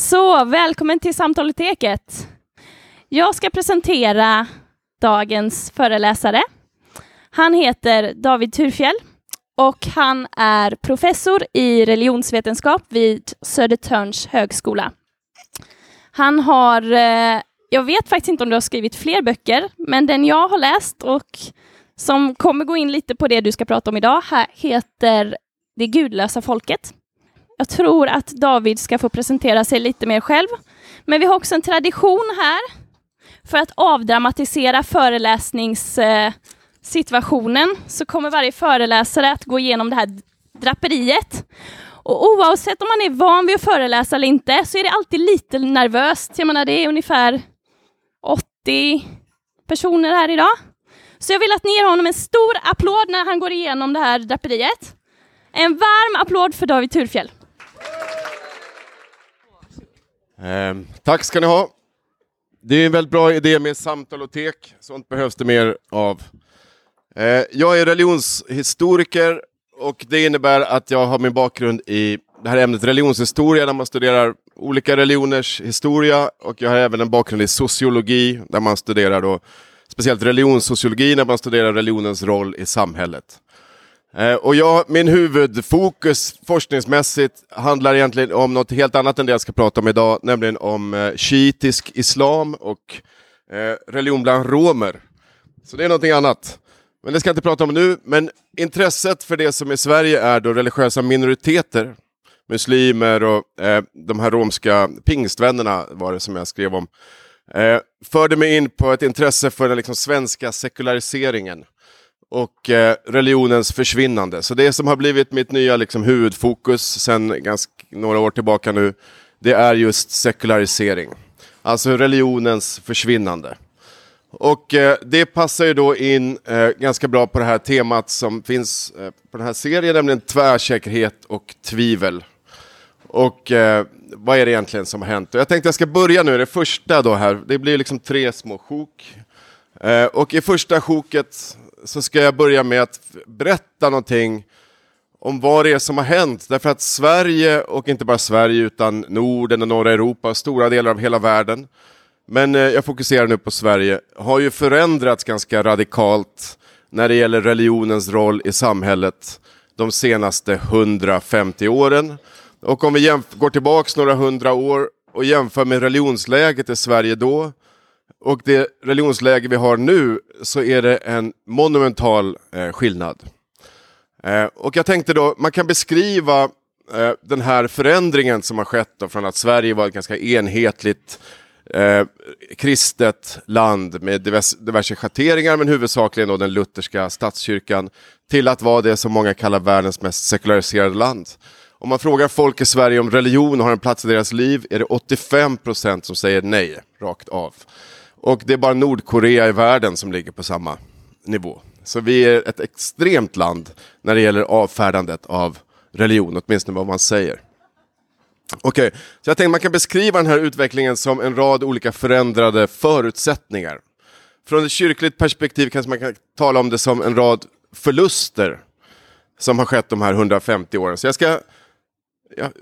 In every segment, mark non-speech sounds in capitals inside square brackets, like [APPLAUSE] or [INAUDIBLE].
Så, välkommen till Samtaloteket. Jag ska presentera dagens föreläsare. Han heter David Turfjell och han är professor i religionsvetenskap vid Södertörns högskola. Han har, eh, jag vet faktiskt inte om du har skrivit fler böcker, men den jag har läst och som kommer gå in lite på det du ska prata om idag här heter Det gudlösa folket. Jag tror att David ska få presentera sig lite mer själv. Men vi har också en tradition här för att avdramatisera föreläsningssituationen så kommer varje föreläsare att gå igenom det här draperiet. Och oavsett om man är van vid att föreläsa eller inte så är det alltid lite nervöst. Jag menar, det är ungefär 80 personer här idag. Så jag vill att ni ger honom en stor applåd när han går igenom det här draperiet. En varm applåd för David Turfjell. Eh, tack ska ni ha. Det är en väldigt bra idé med samtal och tek, Sånt behövs det mer av. Eh, jag är religionshistoriker och det innebär att jag har min bakgrund i det här ämnet religionshistoria där man studerar olika religioners historia och jag har även en bakgrund i sociologi där man studerar då speciellt religionssociologi när man studerar religionens roll i samhället. Eh, och jag, min huvudfokus forskningsmässigt handlar egentligen om något helt annat än det jag ska prata om idag, nämligen om eh, shiitisk islam och eh, religion bland romer. Så det är någonting annat. Men det ska jag inte prata om nu, men intresset för det som i Sverige är då religiösa minoriteter, muslimer och eh, de här romska pingstvännerna var det som jag skrev om, eh, förde mig in på ett intresse för den liksom, svenska sekulariseringen och eh, religionens försvinnande. Så det som har blivit mitt nya liksom, huvudfokus sedan ganska, några år tillbaka nu, det är just sekularisering. Alltså religionens försvinnande. Och eh, det passar ju då in eh, ganska bra på det här temat som finns eh, på den här serien, nämligen tvärsäkerhet och tvivel. Och eh, vad är det egentligen som har hänt? Och jag tänkte jag ska börja nu, det första då här, det blir liksom tre små sjok. Eh, och i första sjoket så ska jag börja med att berätta någonting om vad det är som har hänt. Därför att Sverige, och inte bara Sverige utan Norden och norra Europa och stora delar av hela världen, men eh, jag fokuserar nu på Sverige, har ju förändrats ganska radikalt när det gäller religionens roll i samhället de senaste 150 åren. Och om vi går tillbaks några hundra år och jämför med religionsläget i Sverige då och det religionsläge vi har nu så är det en monumental eh, skillnad. Eh, och jag tänkte då, man kan beskriva eh, den här förändringen som har skett då, från att Sverige var ett ganska enhetligt eh, kristet land med divers, diverse schatteringar men huvudsakligen då den lutherska statskyrkan till att vara det som många kallar världens mest sekulariserade land. Om man frågar folk i Sverige om religion har en plats i deras liv är det 85 procent som säger nej, rakt av. Och det är bara Nordkorea i världen som ligger på samma nivå. Så vi är ett extremt land när det gäller avfärdandet av religion, åtminstone vad man säger. Okej, okay. så jag tänkte man kan beskriva den här utvecklingen som en rad olika förändrade förutsättningar. Från ett kyrkligt perspektiv kanske man kan tala om det som en rad förluster som har skett de här 150 åren. Så jag ska, jag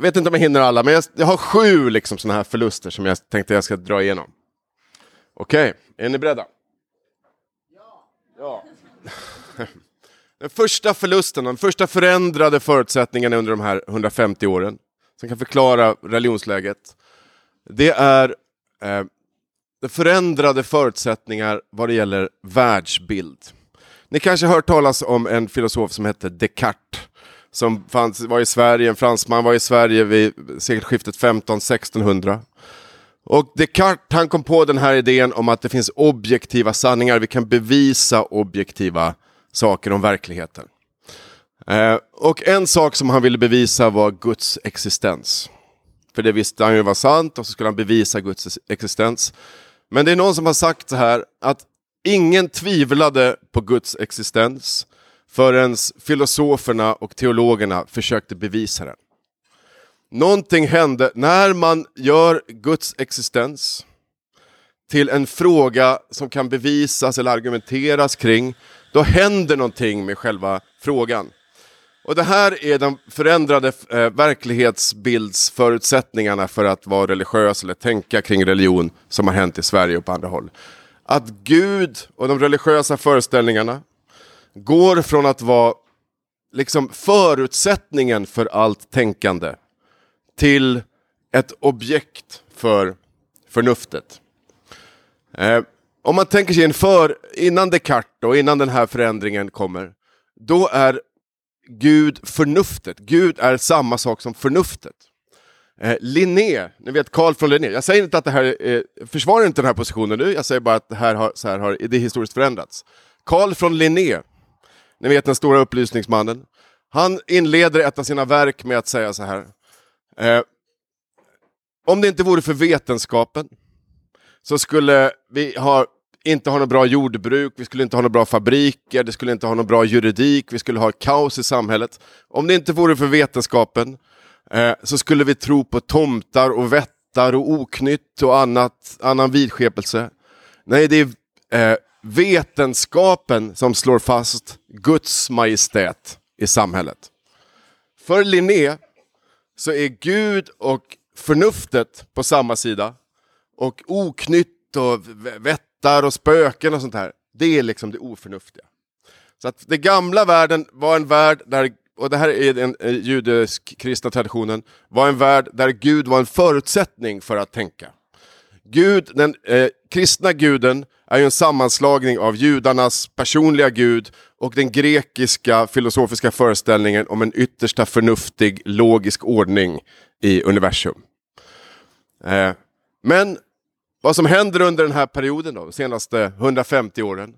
vet inte om jag hinner alla, men jag, jag har sju liksom sådana här förluster som jag tänkte jag ska dra igenom. Okej, okay. är ni beredda? Ja. ja. [LAUGHS] Den första förlusten, den första förändrade förutsättningen under de här 150 åren, som kan förklara religionsläget, det är eh, förändrade förutsättningar vad det gäller världsbild. Ni kanske har hört talas om en filosof som hette Descartes, som fanns, var i Sverige, en fransman var i Sverige vid sekelskiftet 15-1600. Och Descartes han kom på den här idén om att det finns objektiva sanningar, vi kan bevisa objektiva saker om verkligheten. Eh, och en sak som han ville bevisa var Guds existens. För det visste han ju var sant och så skulle han bevisa Guds existens. Men det är någon som har sagt så här att ingen tvivlade på Guds existens förrän filosoferna och teologerna försökte bevisa den. Någonting hände när man gör Guds existens till en fråga som kan bevisas eller argumenteras kring. Då händer någonting med själva frågan. Och det här är de förändrade eh, verklighetsbildsförutsättningarna för att vara religiös eller tänka kring religion som har hänt i Sverige och på andra håll. Att Gud och de religiösa föreställningarna går från att vara liksom förutsättningen för allt tänkande till ett objekt för förnuftet. Eh, om man tänker sig en för, innan Descartes och innan den här förändringen kommer, då är Gud förnuftet. Gud är samma sak som förnuftet. Eh, Linné, ni vet Carl från Linné. Jag säger inte att det här eh, försvarar inte den här positionen nu, jag säger bara att det här har, så här har det historiskt förändrats. Carl från Linné, ni vet den stora upplysningsmannen. Han inleder ett av sina verk med att säga så här. Eh, om det inte vore för vetenskapen så skulle vi ha, inte ha något bra jordbruk, vi skulle inte ha några bra fabriker, det skulle inte ha någon bra juridik, vi skulle ha kaos i samhället. Om det inte vore för vetenskapen eh, så skulle vi tro på tomtar och vättar och oknytt och annat, annan vidskepelse. Nej, det är eh, vetenskapen som slår fast Guds majestät i samhället. För Linné så är Gud och förnuftet på samma sida och oknytt och vättar och spöken och sånt här. Det är liksom det oförnuftiga. Så att den gamla världen var en värld där, och det här är den eh, judisk-kristna traditionen, var en värld där Gud var en förutsättning för att tänka. Gud, den eh, kristna guden är ju en sammanslagning av judarnas personliga gud och den grekiska filosofiska föreställningen om en yttersta förnuftig, logisk ordning i universum. Eh, men vad som händer under den här perioden, då, de senaste 150 åren,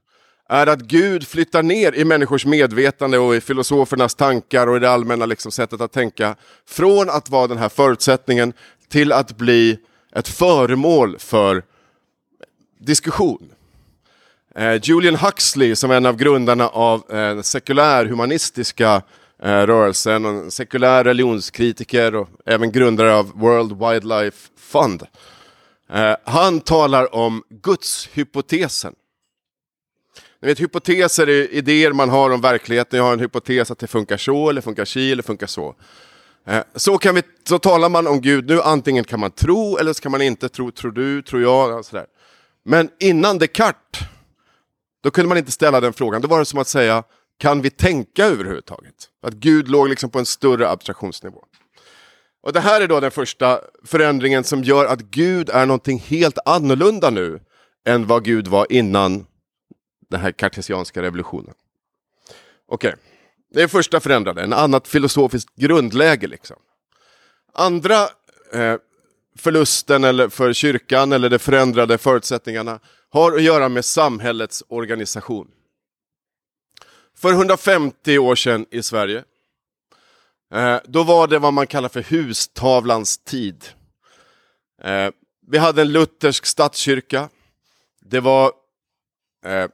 är att Gud flyttar ner i människors medvetande och i filosofernas tankar och i det allmänna liksom, sättet att tänka. Från att vara den här förutsättningen till att bli ett föremål för diskussion. Eh, Julian Huxley, som är en av grundarna av eh, den sekulärhumanistiska eh, rörelsen, en sekulär religionskritiker och även grundare av World Wildlife Fund. Han talar om gudshypotesen. Ni vet, hypoteser är idéer man har om verkligheten. Jag har en hypotes att det funkar så, eller funkar si, eller funkar så. Så, kan vi, så talar man om Gud nu, antingen kan man tro eller så kan man inte tro. Tror du, tror jag? Sådär. Men innan Descartes, då kunde man inte ställa den frågan. Då var det som att säga, kan vi tänka överhuvudtaget? Att Gud låg liksom på en större abstraktionsnivå. Och det här är då den första förändringen som gör att Gud är någonting helt annorlunda nu än vad Gud var innan den här kartesianska revolutionen. Okej, okay. det är första förändrade, en annat filosofiskt grundläge liksom. Andra eh, förlusten eller för kyrkan eller de förändrade förutsättningarna har att göra med samhällets organisation. För 150 år sedan i Sverige, eh, då var det vad man kallar för hustavlans tid. Eh, vi hade en luthersk statskyrka. Det var, eh,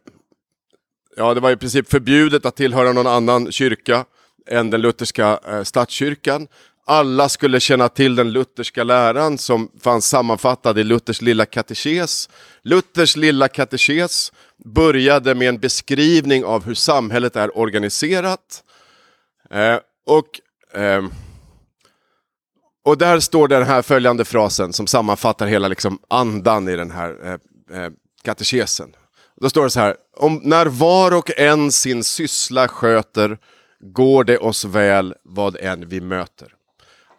ja, det var i princip förbjudet att tillhöra någon annan kyrka än den lutherska statskyrkan. Alla skulle känna till den lutherska läran som fanns sammanfattad i Luthers lilla katekes. Luthers lilla katekes började med en beskrivning av hur samhället är organiserat. Eh, och, eh, och där står den här följande frasen som sammanfattar hela liksom, andan i den här eh, eh katekesen. Då står det så här, om, när var och en sin syssla sköter går det oss väl vad än vi möter.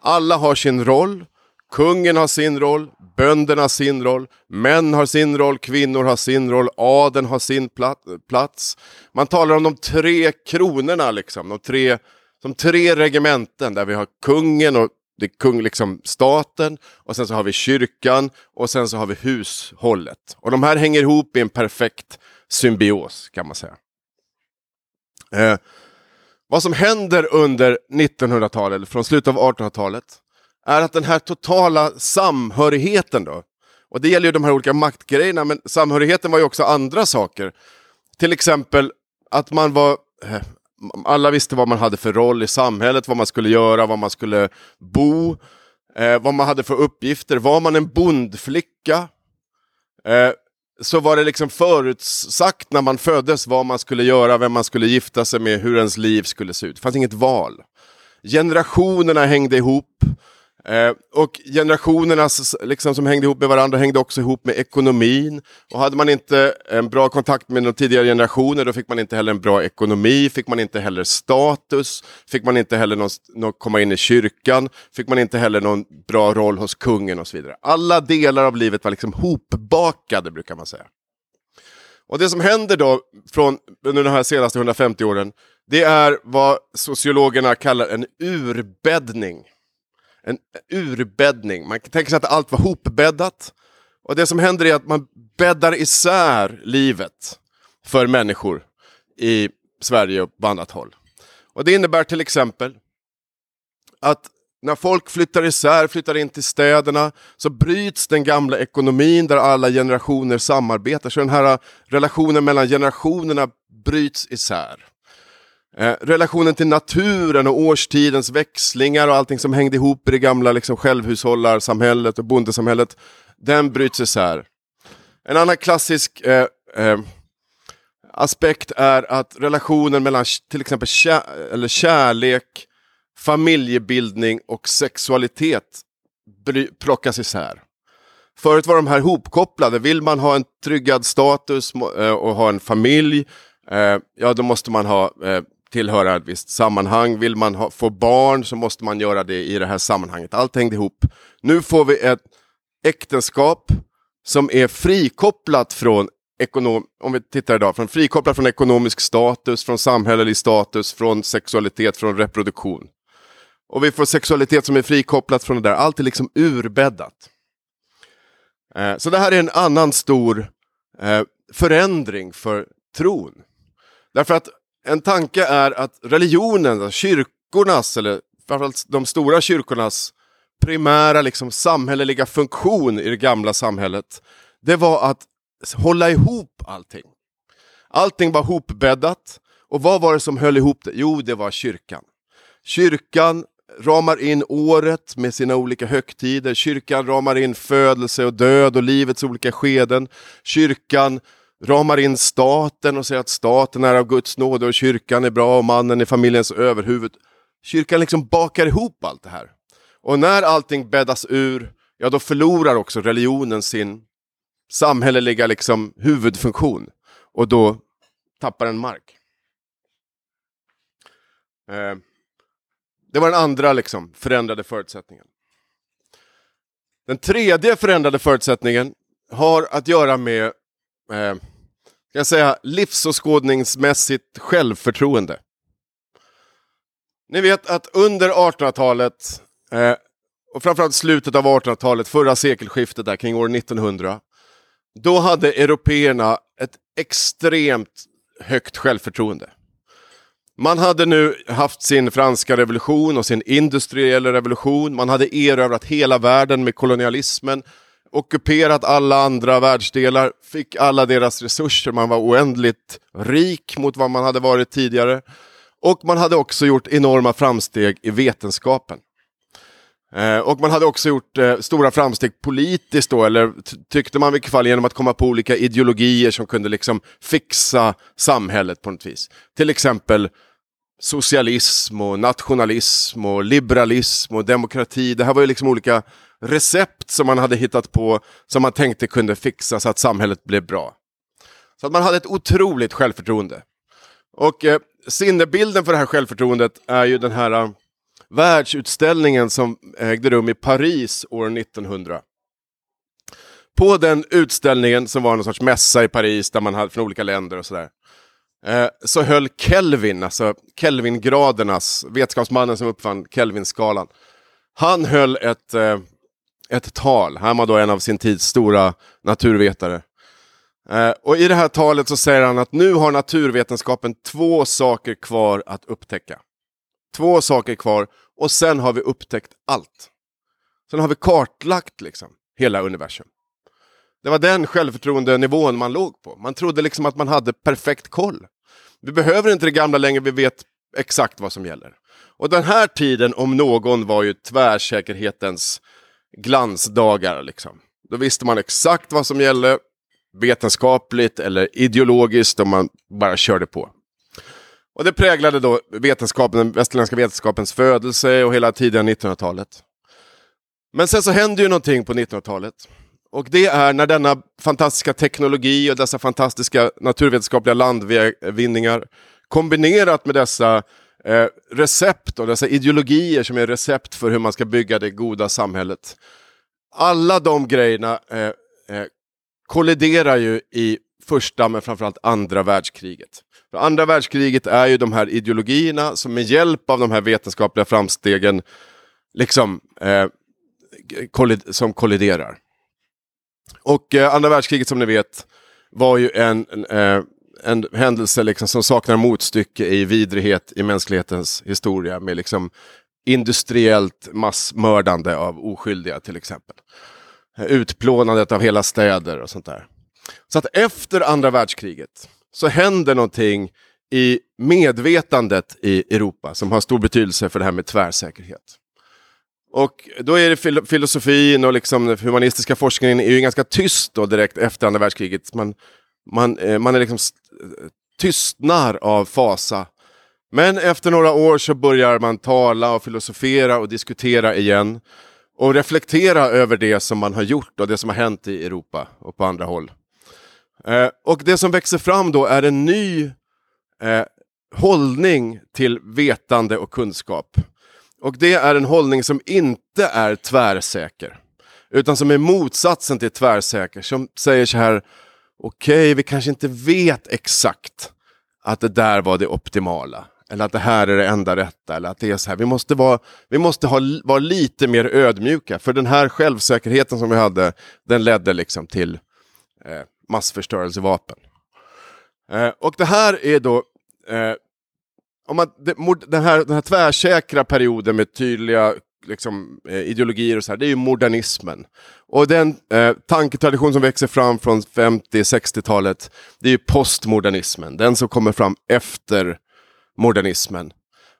Alla har sin roll. Kungen har sin roll, bönderna har sin roll, män har sin roll, kvinnor har sin roll, adeln har sin plats. Man talar om de tre kronorna, liksom, de tre, de tre regementen där vi har kungen och det kung, liksom staten, och sen så har vi kyrkan och sen så har vi hushållet. Och de här hänger ihop i en perfekt symbios kan man säga. Eh, vad som händer under 1900-talet, från slutet av 1800-talet, är att den här totala samhörigheten då, och det gäller ju de här olika maktgrejerna, men samhörigheten var ju också andra saker. Till exempel att man var, eh, alla visste vad man hade för roll i samhället, vad man skulle göra, var man skulle bo, eh, vad man hade för uppgifter. Var man en bondflicka? Eh, så var det liksom förutsagt när man föddes vad man skulle göra, vem man skulle gifta sig med, hur ens liv skulle se ut. Det fanns inget val. Generationerna hängde ihop. Eh, och generationerna liksom, som hängde ihop med varandra hängde också ihop med ekonomin. Och hade man inte en bra kontakt med de tidigare generationer då fick man inte heller en bra ekonomi, fick man inte heller status, fick man inte heller någon, någon, komma in i kyrkan, fick man inte heller någon bra roll hos kungen och så vidare. Alla delar av livet var liksom hopbakade brukar man säga. Och det som händer då från under de här senaste 150 åren, det är vad sociologerna kallar en urbäddning en urbäddning. Man kan tänka sig att allt var hopbäddat. Och det som händer är att man bäddar isär livet för människor i Sverige och på annat håll. Och det innebär till exempel att när folk flyttar isär, flyttar in till städerna, så bryts den gamla ekonomin där alla generationer samarbetar. Så den här relationen mellan generationerna bryts isär. Eh, relationen till naturen och årstidens växlingar och allting som hängde ihop i det gamla liksom, självhushållarsamhället och bondesamhället, den bryts isär. En annan klassisk eh, eh, aspekt är att relationen mellan till exempel kär, eller kärlek, familjebildning och sexualitet bry, plockas isär. Förut var de här hopkopplade. Vill man ha en tryggad status eh, och ha en familj, eh, ja då måste man ha eh, tillhöra ett visst sammanhang. Vill man ha, få barn så måste man göra det i det här sammanhanget. Allt hängde ihop. Nu får vi ett äktenskap som är frikopplat från ekonom om vi tittar idag, från frikopplat från ekonomisk status, från samhällelig status, från sexualitet, från reproduktion. Och vi får sexualitet som är frikopplat från det där. Allt är liksom urbäddat. Eh, så det här är en annan stor eh, förändring för tron. Därför att en tanke är att religionen, alltså kyrkornas, eller framförallt de stora kyrkornas primära liksom, samhälleliga funktion i det gamla samhället, det var att hålla ihop allting. Allting var hopbäddat. Och vad var det som höll ihop det? Jo, det var kyrkan. Kyrkan ramar in året med sina olika högtider. Kyrkan ramar in födelse och död och livets olika skeden. Kyrkan ramar in staten och säger att staten är av Guds nåde och kyrkan är bra och mannen är familjens överhuvud. Kyrkan liksom bakar ihop allt det här. Och när allting bäddas ur, ja då förlorar också religionen sin samhälleliga liksom huvudfunktion. Och då tappar den mark. Eh, det var den andra liksom, förändrade förutsättningen. Den tredje förändrade förutsättningen har att göra med eh, ska jag säga, livsåskådningsmässigt självförtroende. Ni vet att under 1800-talet, eh, och framförallt slutet av 1800-talet, förra sekelskiftet där kring år 1900, då hade européerna ett extremt högt självförtroende. Man hade nu haft sin franska revolution och sin industriella revolution. Man hade erövrat hela världen med kolonialismen ockuperat alla andra världsdelar, fick alla deras resurser, man var oändligt rik mot vad man hade varit tidigare. Och man hade också gjort enorma framsteg i vetenskapen. Eh, och man hade också gjort eh, stora framsteg politiskt då, eller tyckte man i vilket fall genom att komma på olika ideologier som kunde liksom fixa samhället på något vis. Till exempel socialism och nationalism och liberalism och demokrati. Det här var ju liksom olika recept som man hade hittat på som man tänkte kunde fixa så att samhället blev bra. Så att man hade ett otroligt självförtroende. Och eh, sinnebilden för det här självförtroendet är ju den här uh, världsutställningen som ägde rum i Paris år 1900. På den utställningen, som var någon sorts mässa i Paris där man hade från olika länder och sådär, eh, så höll Kelvin, alltså Kelvingradernas, vetenskapsmannen som uppfann Kelvinskalan, han höll ett eh, ett tal. Han var då en av sin tids stora naturvetare. Eh, och i det här talet så säger han att nu har naturvetenskapen två saker kvar att upptäcka. Två saker kvar och sen har vi upptäckt allt. Sen har vi kartlagt liksom hela universum. Det var den självförtroendenivån man låg på. Man trodde liksom att man hade perfekt koll. Vi behöver inte det gamla längre, vi vet exakt vad som gäller. Och den här tiden om någon var ju tvärsäkerhetens glansdagar. Liksom. Då visste man exakt vad som gällde. vetenskapligt eller ideologiskt och man bara körde på. Och det präglade då vetenskapen, den västerländska vetenskapens födelse och hela tiden 1900-talet. Men sen så hände ju någonting på 1900-talet. Och det är när denna fantastiska teknologi och dessa fantastiska naturvetenskapliga landvinningar kombinerat med dessa eh, recept och dessa ideologier som är recept för hur man ska bygga det goda samhället. Alla de grejerna eh, eh, kolliderar ju i första men framförallt andra världskriget. För andra världskriget är ju de här ideologierna som med hjälp av de här vetenskapliga framstegen liksom eh, kollid som kolliderar. Och eh, andra världskriget som ni vet var ju en, en, eh, en händelse liksom som saknar motstycke i vidrighet i mänsklighetens historia med liksom industriellt massmördande av oskyldiga till exempel. Utplånandet av hela städer och sånt där. Så att efter andra världskriget så händer någonting i medvetandet i Europa som har stor betydelse för det här med tvärsäkerhet. Och då är det fil filosofin och liksom den humanistiska forskningen är ju ganska tyst då direkt efter andra världskriget. Man, man, eh, man är liksom eh, tystnar av fasa. Men efter några år så börjar man tala och filosofera och diskutera igen. Och reflektera över det som man har gjort och det som har hänt i Europa och på andra håll. Eh, och det som växer fram då är en ny eh, hållning till vetande och kunskap. Och det är en hållning som inte är tvärsäker. Utan som är motsatsen till tvärsäker. Som säger så här, okej, okay, vi kanske inte vet exakt att det där var det optimala. Eller att det här är det enda rätta. Eller att det är så här. Vi måste, vara, vi måste ha, vara lite mer ödmjuka. För den här självsäkerheten som vi hade, den ledde liksom till eh, massförstörelsevapen. Eh, och det här är då eh, om man, den, här, den här tvärsäkra perioden med tydliga liksom, eh, ideologier och så här, det är ju modernismen. Och den eh, tanketradition som växer fram från 50-60-talet, det är ju postmodernismen, den som kommer fram efter modernismen.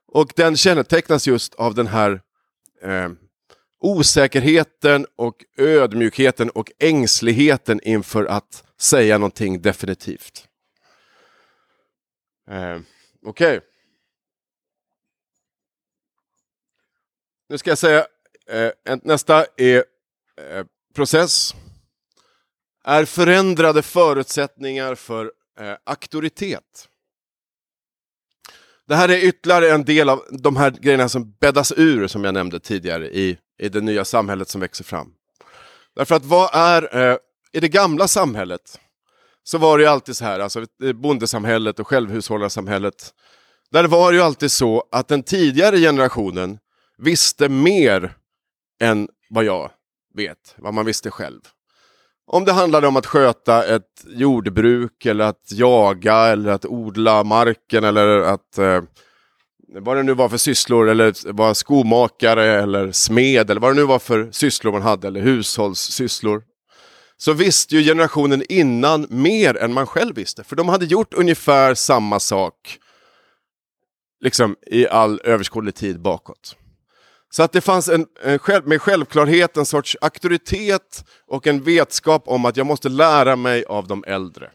Och den kännetecknas just av den här eh, osäkerheten och ödmjukheten och ängsligheten inför att säga någonting definitivt. Eh, Okej. Okay. Nu ska jag säga, eh, nästa är eh, process. Är förändrade förutsättningar för eh, auktoritet. Det här är ytterligare en del av de här grejerna som bäddas ur, som jag nämnde tidigare, i, i det nya samhället som växer fram. Därför att vad är, eh, i det gamla samhället, så var det ju alltid så här, alltså eh, bondesamhället och självhushållarsamhället, där var det ju alltid så att den tidigare generationen visste mer än vad jag vet, vad man visste själv. Om det handlade om att sköta ett jordbruk eller att jaga eller att odla marken eller att eh, vad det nu var för sysslor eller vara skomakare eller smed eller vad det nu var för sysslor man hade eller hushållssysslor. Så visste ju generationen innan mer än man själv visste. För de hade gjort ungefär samma sak liksom i all överskådlig tid bakåt. Så att det fanns en, en själv, med självklarhet en sorts auktoritet och en vetskap om att jag måste lära mig av de äldre.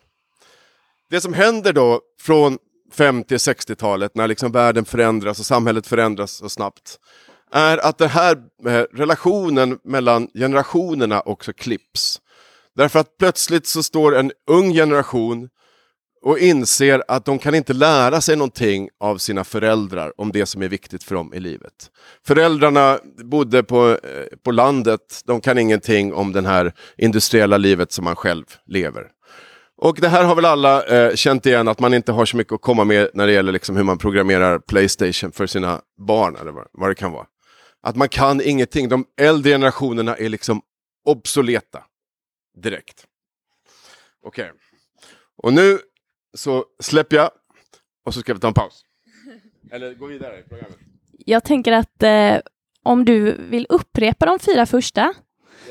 Det som händer då från 50-60-talet när liksom världen förändras och samhället förändras så snabbt är att den här eh, relationen mellan generationerna också klipps. Därför att plötsligt så står en ung generation och inser att de kan inte lära sig någonting av sina föräldrar om det som är viktigt för dem i livet. Föräldrarna bodde på, eh, på landet, de kan ingenting om det här industriella livet som man själv lever. Och det här har väl alla eh, känt igen, att man inte har så mycket att komma med när det gäller liksom hur man programmerar Playstation för sina barn, eller vad, vad det kan vara. Att man kan ingenting, de äldre generationerna är liksom obsoleta direkt. Okej. Okay. Och nu så släpper jag och så ska vi ta en paus. [LAUGHS] Eller gå vidare i programmet. Jag tänker att eh, om du vill upprepa de fyra första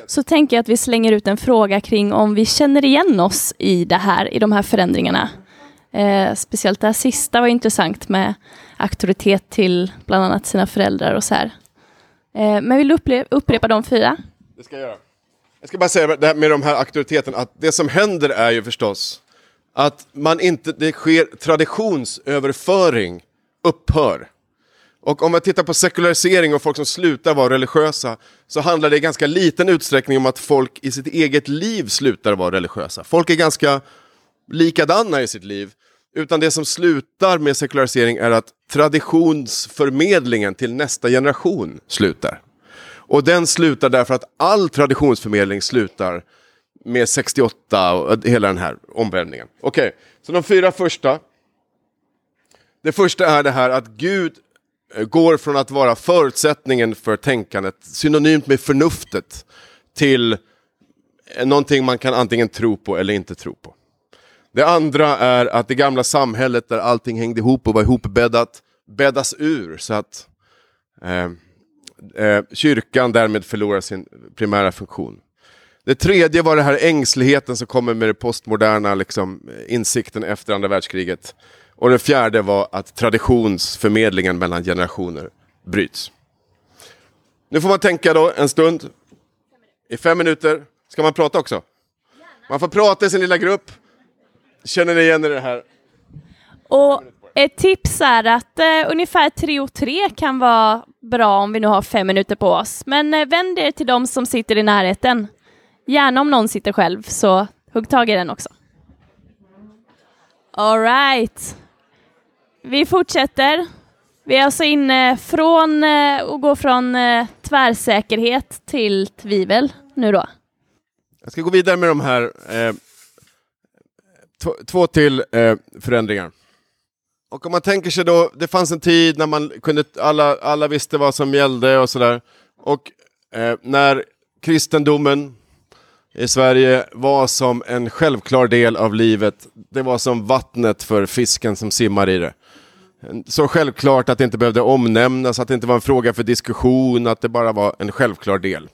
så tänker jag att vi slänger ut en fråga kring om vi känner igen oss i det här, i de här förändringarna. Eh, speciellt det här sista var intressant med auktoritet till bland annat sina föräldrar och så här. Eh, men vill du upprepa de fyra? Det ska jag göra. Jag ska bara säga det här med de här auktoriteterna, att det som händer är ju förstås att man inte, det sker traditionsöverföring upphör. Och om man tittar på sekularisering och folk som slutar vara religiösa så handlar det i ganska liten utsträckning om att folk i sitt eget liv slutar vara religiösa. Folk är ganska likadana i sitt liv. Utan det som slutar med sekularisering är att traditionsförmedlingen till nästa generation slutar. Och den slutar därför att all traditionsförmedling slutar med 68 och eh, hela den här omvälvningen. Okej, okay, så de fyra första. Det första är det här att Gud eh, går från att vara förutsättningen för tänkandet, synonymt med förnuftet, till eh, någonting man kan antingen tro på eller inte tro på. Det andra är att det gamla samhället där allting hängde ihop och var ihopbäddat bäddas ur så att eh, eh, kyrkan därmed förlorar sin primära funktion. Det tredje var den här ängsligheten som kommer med det postmoderna liksom, insikten efter andra världskriget. Och det fjärde var att traditionsförmedlingen mellan generationer bryts. Nu får man tänka då en stund. I fem minuter ska man prata också. Man får prata i sin lilla grupp. Känner ni igen er i det här? Och ett tips är att eh, ungefär tre och tre kan vara bra om vi nu har fem minuter på oss. Men eh, vänd er till de som sitter i närheten. Gärna om någon sitter själv, så hugg tag i den också. Alright. Vi fortsätter. Vi är alltså inne från eh, och går från eh, tvärsäkerhet till tvivel nu då. Jag ska gå vidare med de här eh, två till eh, förändringar. Och om man tänker sig då, det fanns en tid när man kunde, alla, alla visste vad som gällde och sådär. Och eh, när kristendomen i Sverige var som en självklar del av livet. Det var som vattnet för fisken som simmar i det. Så självklart att det inte behövde omnämnas, att det inte var en fråga för diskussion, att det bara var en självklar del.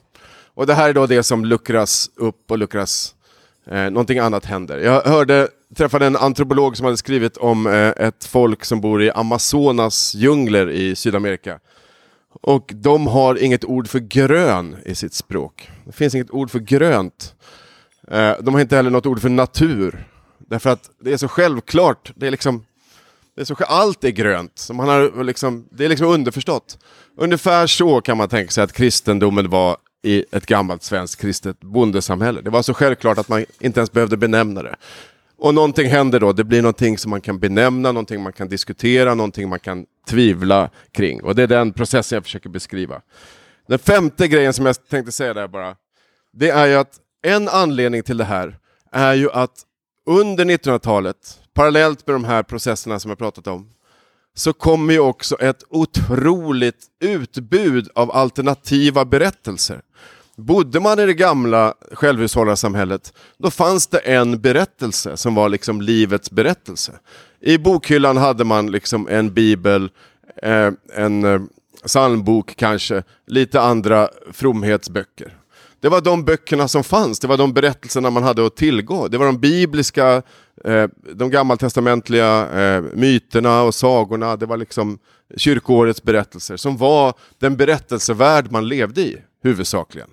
Och det här är då det som luckras upp och luckras, eh, någonting annat händer. Jag hörde, träffade en antropolog som hade skrivit om eh, ett folk som bor i Amazonas djungler i Sydamerika. Och de har inget ord för grön i sitt språk. Det finns inget ord för grönt. Eh, de har inte heller något ord för natur. Därför att det är så självklart. Det är liksom, det är så, allt är grönt. Så man har liksom, det är liksom underförstått. Ungefär så kan man tänka sig att kristendomen var i ett gammalt svenskt kristet bondesamhälle. Det var så självklart att man inte ens behövde benämna det. Och någonting händer då, det blir någonting som man kan benämna, någonting man kan diskutera, någonting man kan tvivla kring. Och det är den processen jag försöker beskriva. Den femte grejen som jag tänkte säga där bara, det är ju att en anledning till det här är ju att under 1900-talet, parallellt med de här processerna som jag pratat om, så kommer ju också ett otroligt utbud av alternativa berättelser. Bodde man i det gamla självhushållarsamhället, då fanns det en berättelse som var liksom livets berättelse. I bokhyllan hade man liksom en bibel, eh, en eh, psalmbok kanske, lite andra fromhetsböcker. Det var de böckerna som fanns, det var de berättelserna man hade att tillgå. Det var de bibliska, eh, de gammaltestamentliga eh, myterna och sagorna, det var liksom kyrkoårets berättelser som var den berättelsevärld man levde i, huvudsakligen.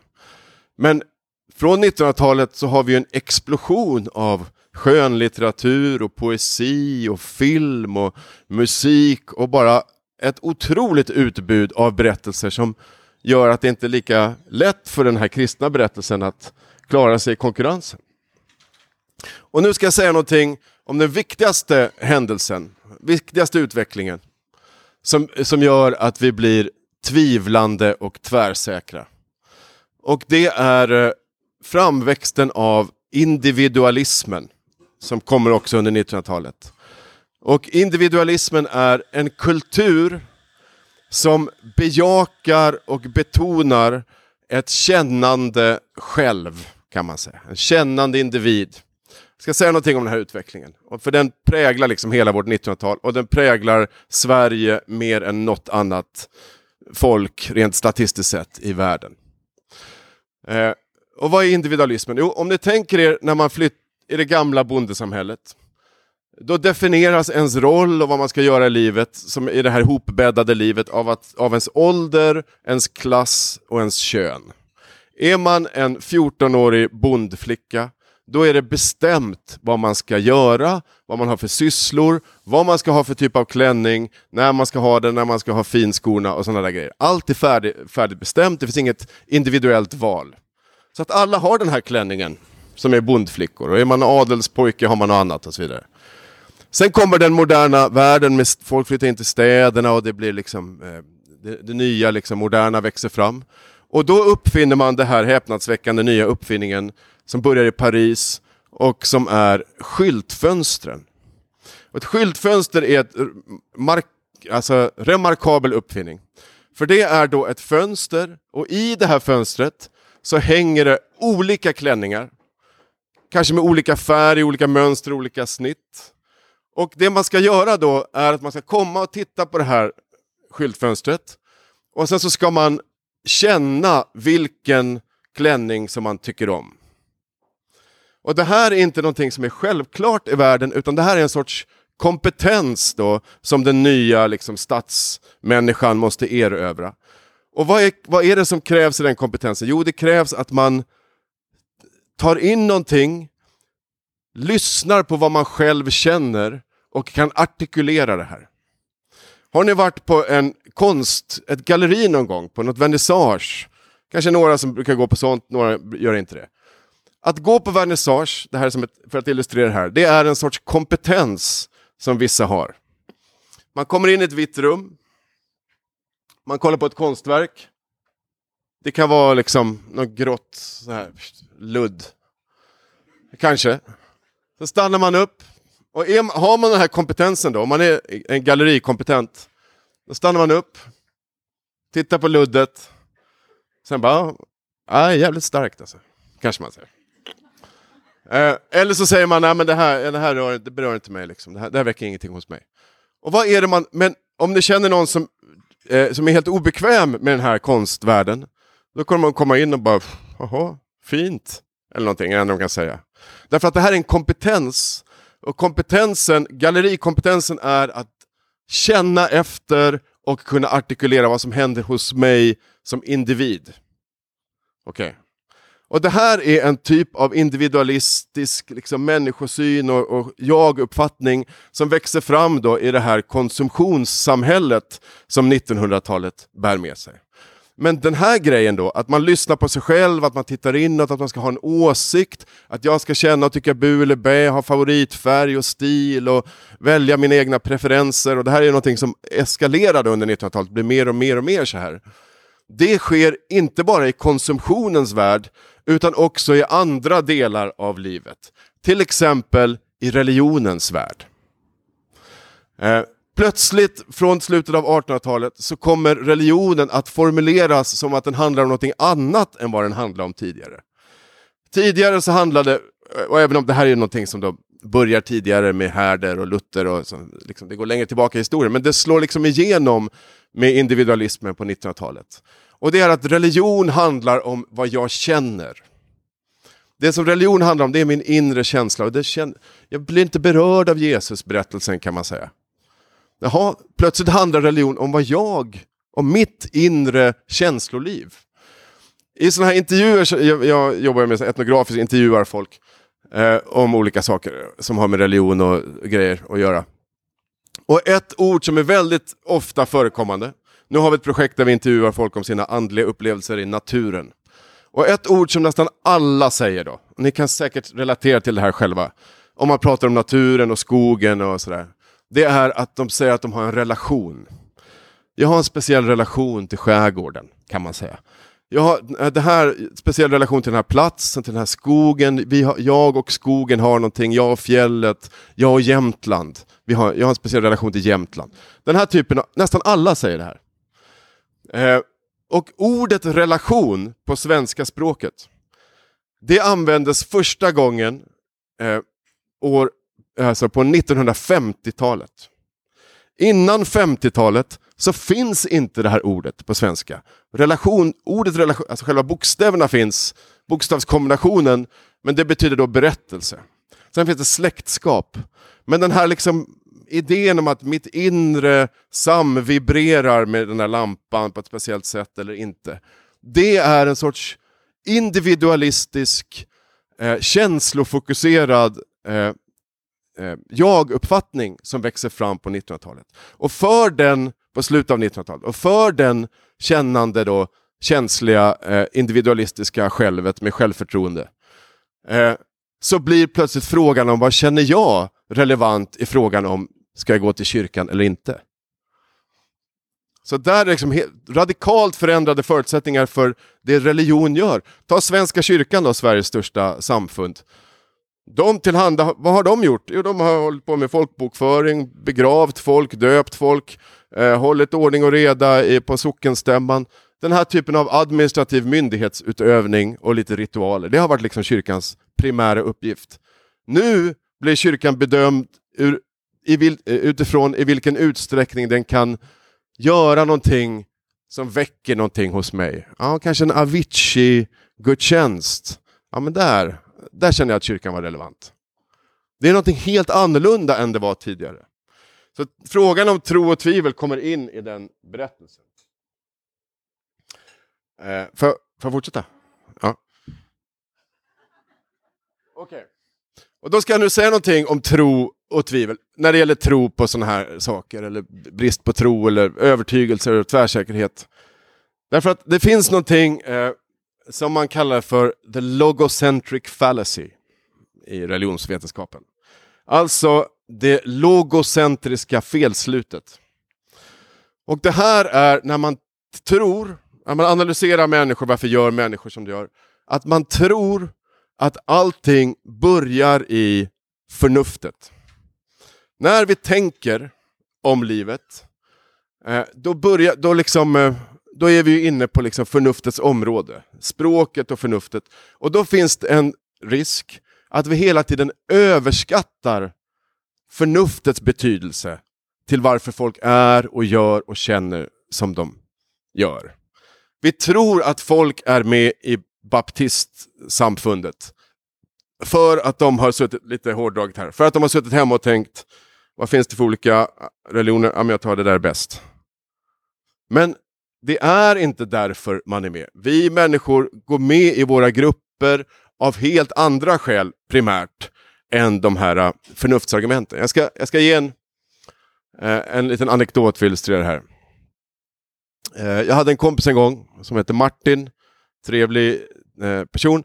Men från 1900-talet så har vi en explosion av skönlitteratur och poesi och film och musik och bara ett otroligt utbud av berättelser som gör att det inte är lika lätt för den här kristna berättelsen att klara sig i konkurrensen. Och nu ska jag säga någonting om den viktigaste händelsen, viktigaste utvecklingen som, som gör att vi blir tvivlande och tvärsäkra. Och det är eh, framväxten av individualismen som kommer också under 1900-talet. Och individualismen är en kultur som bejakar och betonar ett kännande själv, kan man säga. En kännande individ. Jag ska säga någonting om den här utvecklingen. För den präglar liksom hela vårt 1900-tal och den präglar Sverige mer än något annat folk, rent statistiskt sett, i världen. Eh, och vad är individualismen? Jo, om ni tänker er när man flyttar i det gamla bondesamhället. Då definieras ens roll och vad man ska göra i livet, som i det här hopbäddade livet, av, att, av ens ålder, ens klass och ens kön. Är man en 14-årig bondflicka, då är det bestämt vad man ska göra, vad man har för sysslor, vad man ska ha för typ av klänning, när man ska ha den, när man ska ha finskorna och sådana där grejer. Allt är färdig, färdigbestämt, det finns inget individuellt val. Så att alla har den här klänningen som är bondflickor, och är man adelspojke har man något annat och så vidare. Sen kommer den moderna världen, med folk flyttar in till städerna och det blir liksom eh, det, det, nya liksom, moderna växer fram. Och då uppfinner man det här häpnadsväckande nya uppfinningen som börjar i Paris och som är skyltfönstren. Och ett skyltfönster är ett mark alltså, remarkabel uppfinning. För det är då ett fönster och i det här fönstret så hänger det olika klänningar. Kanske med olika färg, olika mönster, olika snitt. Och det man ska göra då är att man ska komma och titta på det här skyltfönstret. Och sen så ska man känna vilken klänning som man tycker om. Och det här är inte någonting som är självklart i världen, utan det här är en sorts kompetens då, som den nya liksom, stadsmänniskan måste erövra. Och vad är, vad är det som krävs i den kompetensen? Jo, det krävs att man tar in någonting, lyssnar på vad man själv känner och kan artikulera det här. Har ni varit på en konst, ett galleri någon gång, på något vernissage? Kanske några som brukar gå på sånt, några gör inte det. Att gå på vernissage, det här som ett, för att illustrera det här, det är en sorts kompetens som vissa har. Man kommer in i ett vitt rum, man kollar på ett konstverk. Det kan vara liksom något grått så här, ludd. Kanske. Så stannar man upp. Och är, har man den här kompetensen då, om man är en gallerikompetent, då stannar man upp, tittar på luddet, sen bara, ah, ja, jävligt starkt alltså. Kanske man säger. Eh, eller så säger man, nej men det här, det här rör, det berör inte mig, liksom. det, här, det här väcker ingenting hos mig. Och vad är det man, men om ni känner någon som, eh, som är helt obekväm med den här konstvärlden, då kommer man komma in och bara, jaha, fint, eller någonting, är det de kan säga. Därför att det här är en kompetens, och kompetensen, gallerikompetensen är att känna efter och kunna artikulera vad som händer hos mig som individ. Okej. Okay. Och det här är en typ av individualistisk liksom, människosyn och, och jag-uppfattning som växer fram då i det här konsumtionssamhället som 1900-talet bär med sig. Men den här grejen då, att man lyssnar på sig själv, att man tittar inåt, att man ska ha en åsikt, att jag ska känna och tycka bu eller bä, ha favoritfärg och stil och välja mina egna preferenser. Och det här är någonting som eskalerade under 1900-talet, blir mer och mer och mer så här. Det sker inte bara i konsumtionens värld, utan också i andra delar av livet. Till exempel i religionens värld. Eh, plötsligt från slutet av 1800-talet så kommer religionen att formuleras som att den handlar om något annat än vad den handlade om tidigare. Tidigare så handlade, och även om det här är någonting som då börjar tidigare med Herder och Luther, och så, liksom, det går längre tillbaka i historien, men det slår liksom igenom med individualismen på 1900-talet. Och det är att religion handlar om vad jag känner. Det som religion handlar om det är min inre känsla. Och det känner, jag blir inte berörd av Jesus berättelsen kan man säga. Jaha, plötsligt handlar religion om vad jag, om mitt inre känsloliv. I sådana här intervjuer, jag, jag jobbar med etnografiskt, intervjuar folk eh, om olika saker som har med religion och grejer att göra. Och ett ord som är väldigt ofta förekommande, nu har vi ett projekt där vi intervjuar folk om sina andliga upplevelser i naturen. Och ett ord som nästan alla säger då, ni kan säkert relatera till det här själva, om man pratar om naturen och skogen och sådär, det är att de säger att de har en relation. Jag har en speciell relation till skärgården, kan man säga. Jag har eh, det här, speciell relation till den här platsen, till den här skogen. Vi har, jag och skogen har någonting, jag och fjället, jag och Jämtland. Vi har, jag har en speciell relation till Jämtland. Den här typen av, nästan alla säger det här. Eh, och ordet relation på svenska språket, det användes första gången eh, år, alltså på 1950-talet. Innan 50-talet så finns inte det här ordet på svenska. Relation, ordet relation, alltså själva bokstäverna finns, bokstavskombinationen, men det betyder då berättelse. Sen finns det släktskap. Men den här liksom idén om att mitt inre samvibrerar med den här lampan på ett speciellt sätt eller inte. Det är en sorts individualistisk, eh, känslofokuserad eh, eh, jag-uppfattning som växer fram på 1900-talet. Och för den, på slutet av 1900-talet, och för den kännande då, känsliga, eh, individualistiska självet med självförtroende, eh, så blir plötsligt frågan om vad känner jag relevant i frågan om ska jag gå till kyrkan eller inte. Så där är liksom radikalt förändrade förutsättningar för det religion gör. Ta Svenska kyrkan då, Sveriges största samfund. De tillhanda, vad har de gjort? Jo, de har hållit på med folkbokföring, begravt folk, döpt folk, eh, hållit ordning och reda i, på sockenstämman. Den här typen av administrativ myndighetsutövning och lite ritualer, det har varit liksom kyrkans primära uppgift. Nu blir kyrkan bedömd ur, i, eh, utifrån i vilken utsträckning den kan göra någonting som väcker någonting hos mig. Ja, kanske en Avicii-gudstjänst. Ja, men där, där känner jag att kyrkan var relevant. Det är något helt annorlunda än det var tidigare. Så frågan om tro och tvivel kommer in i den berättelsen. Eh, får, får jag fortsätta? Ja. Okej. Okay. Och då ska jag nu säga någonting om tro och tvivel när det gäller tro på sådana här saker, eller brist på tro, eller övertygelse och tvärsäkerhet. Därför att det finns någonting eh, som man kallar för the logocentric fallacy i religionsvetenskapen. Alltså det logocentriska felslutet. Och det här är när man tror, när man analyserar människor, varför gör människor som de gör? Att man tror att allting börjar i förnuftet. När vi tänker om livet, eh, då, börjar, då, liksom, eh, då är vi inne på liksom förnuftets område. Språket och förnuftet. Och då finns det en risk att vi hela tiden överskattar förnuftets betydelse till varför folk är och gör och känner som de gör. Vi tror att folk är med i baptistsamfundet för att de har suttit, lite hårdraget här, för att de har suttit hemma och tänkt vad finns det för olika religioner? Ja, men jag tar det där bäst. Men det är inte därför man är med. Vi människor går med i våra grupper av helt andra skäl primärt än de här äh, förnuftsargumenten. Jag ska, jag ska ge en, äh, en liten anekdot för att illustrera det här. Äh, jag hade en kompis en gång som hette Martin, trevlig person.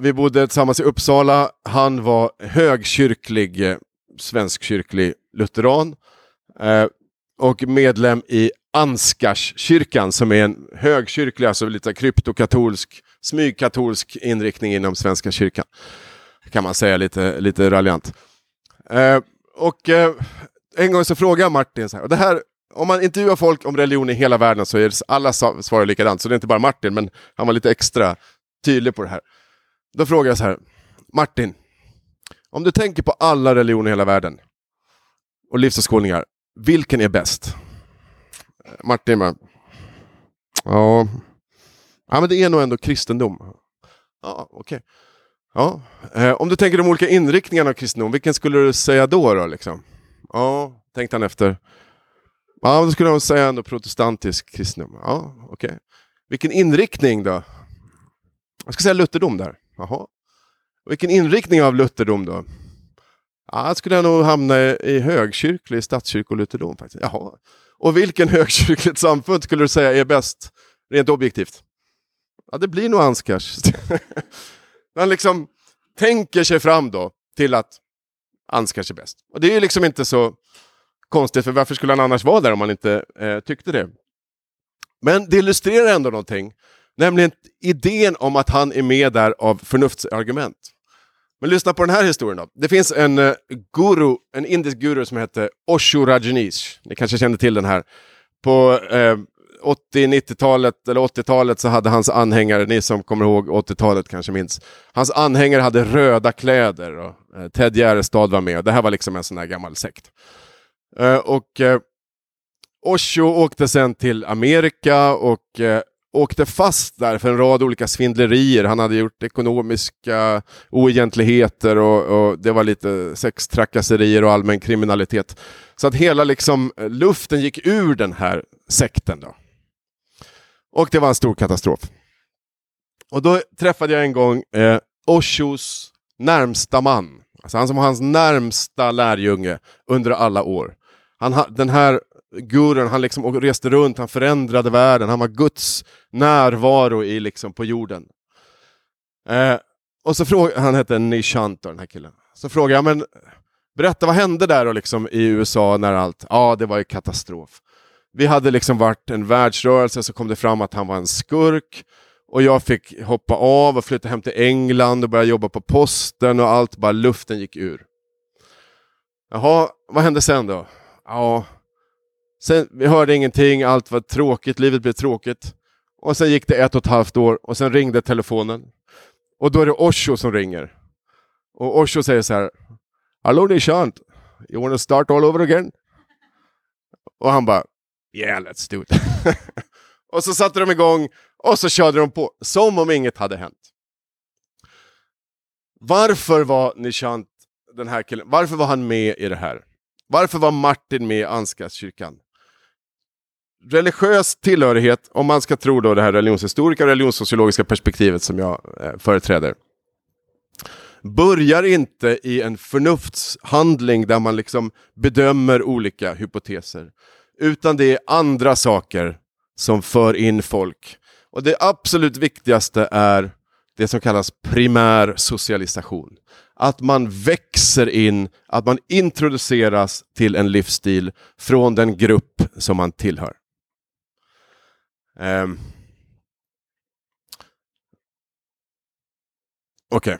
Vi bodde tillsammans i Uppsala. Han var högkyrklig svenskkyrklig lutheran eh, och medlem i Ansgarskyrkan som är en högkyrklig, alltså lite kryptokatolsk, smygkatolsk inriktning inom Svenska kyrkan. Kan man säga lite, lite raljant. Eh, och eh, en gång så frågade jag Martin, så här, och det här, om man intervjuar folk om religion i hela världen så är alla svarar likadant, så det är inte bara Martin, men han var lite extra tydlig på det här. Då frågade jag så här, Martin, om du tänker på alla religioner i hela världen och livsåskådningar, vilken är bäst? Martin bara, ja, ja men det är nog ändå kristendom. Ja, okej. Okay. Ja. Eh, om du tänker de olika inriktningarna av kristendom, vilken skulle du säga då? då liksom? Ja, tänkte han efter. Ja, då skulle jag säga ändå protestantisk kristendom. Ja, okej. Okay. Vilken inriktning då? Jag ska säga lutherdom där. Jaha. Vilken inriktning av lutherdom då? Ja, skulle jag nog hamna i högkyrklig statskyrkolutherdom faktiskt. Jaha. Och vilken [LAUGHS] högkyrkligt samfund skulle du säga är bäst, rent objektivt? Ja, det blir nog Anskars. [LAUGHS] Man liksom tänker sig fram då till att Anskars är bäst. Och det är ju liksom inte så konstigt, för varför skulle han annars vara där om han inte eh, tyckte det? Men det illustrerar ändå någonting Nämligen idén om att han är med där av förnuftsargument. Men lyssna på den här historien då. Det finns en eh, guru, en indisk guru som heter Osho Rajneesh. Ni kanske känner till den här. På eh, 80-90-talet eller 80-talet så hade hans anhängare, ni som kommer ihåg 80-talet kanske minns, hans anhängare hade röda kläder och eh, Ted Gärdestad var med. Det här var liksom en sån här gammal sekt. Eh, och eh, Osho åkte sen till Amerika och åkte fast där för en rad olika svindlerier. Han hade gjort ekonomiska oegentligheter och, och det var lite sextrakasserier och allmän kriminalitet. Så att hela liksom, eh, luften gick ur den här sekten. Då. Och det var en stor katastrof. och då träffade jag en gång eh, Oshos närmsta man. Alltså han som var hans närmsta lärjunge under alla år. Han, den här gurun, han liksom reste runt, han förändrade världen, han var Guds närvaro i, liksom, på jorden. Eh, och så frågade, han hette Nishant den här killen. Så frågade jag, men berätta vad hände där då, liksom, i USA när allt, ja det var ju katastrof. Vi hade liksom varit en världsrörelse, så kom det fram att han var en skurk. Och jag fick hoppa av och flytta hem till England och börja jobba på posten och allt, bara luften gick ur. Jaha, vad hände sen då? Ja, sen, vi hörde ingenting, allt var tråkigt, livet blev tråkigt. Och sen gick det ett och ett halvt år och sen ringde telefonen. Och då är det Osho som ringer. Och Osho säger så här. Hallå det är You wanna start all over again? Och han bara Yeah, let's do it. [LAUGHS] och så satte de igång och så körde de på som om inget hade hänt. Varför var Nishant, den här killen, varför var han med i det här? Varför var Martin med i Ansgarskyrkan? Religiös tillhörighet, om man ska tro då det här religionshistoriska och religionssociologiska perspektivet som jag eh, företräder, börjar inte i en förnuftshandling där man liksom bedömer olika hypoteser, utan det är andra saker som för in folk. Och det absolut viktigaste är det som kallas primär socialisation. Att man växer in, att man introduceras till en livsstil från den grupp som man tillhör. Um. Okej.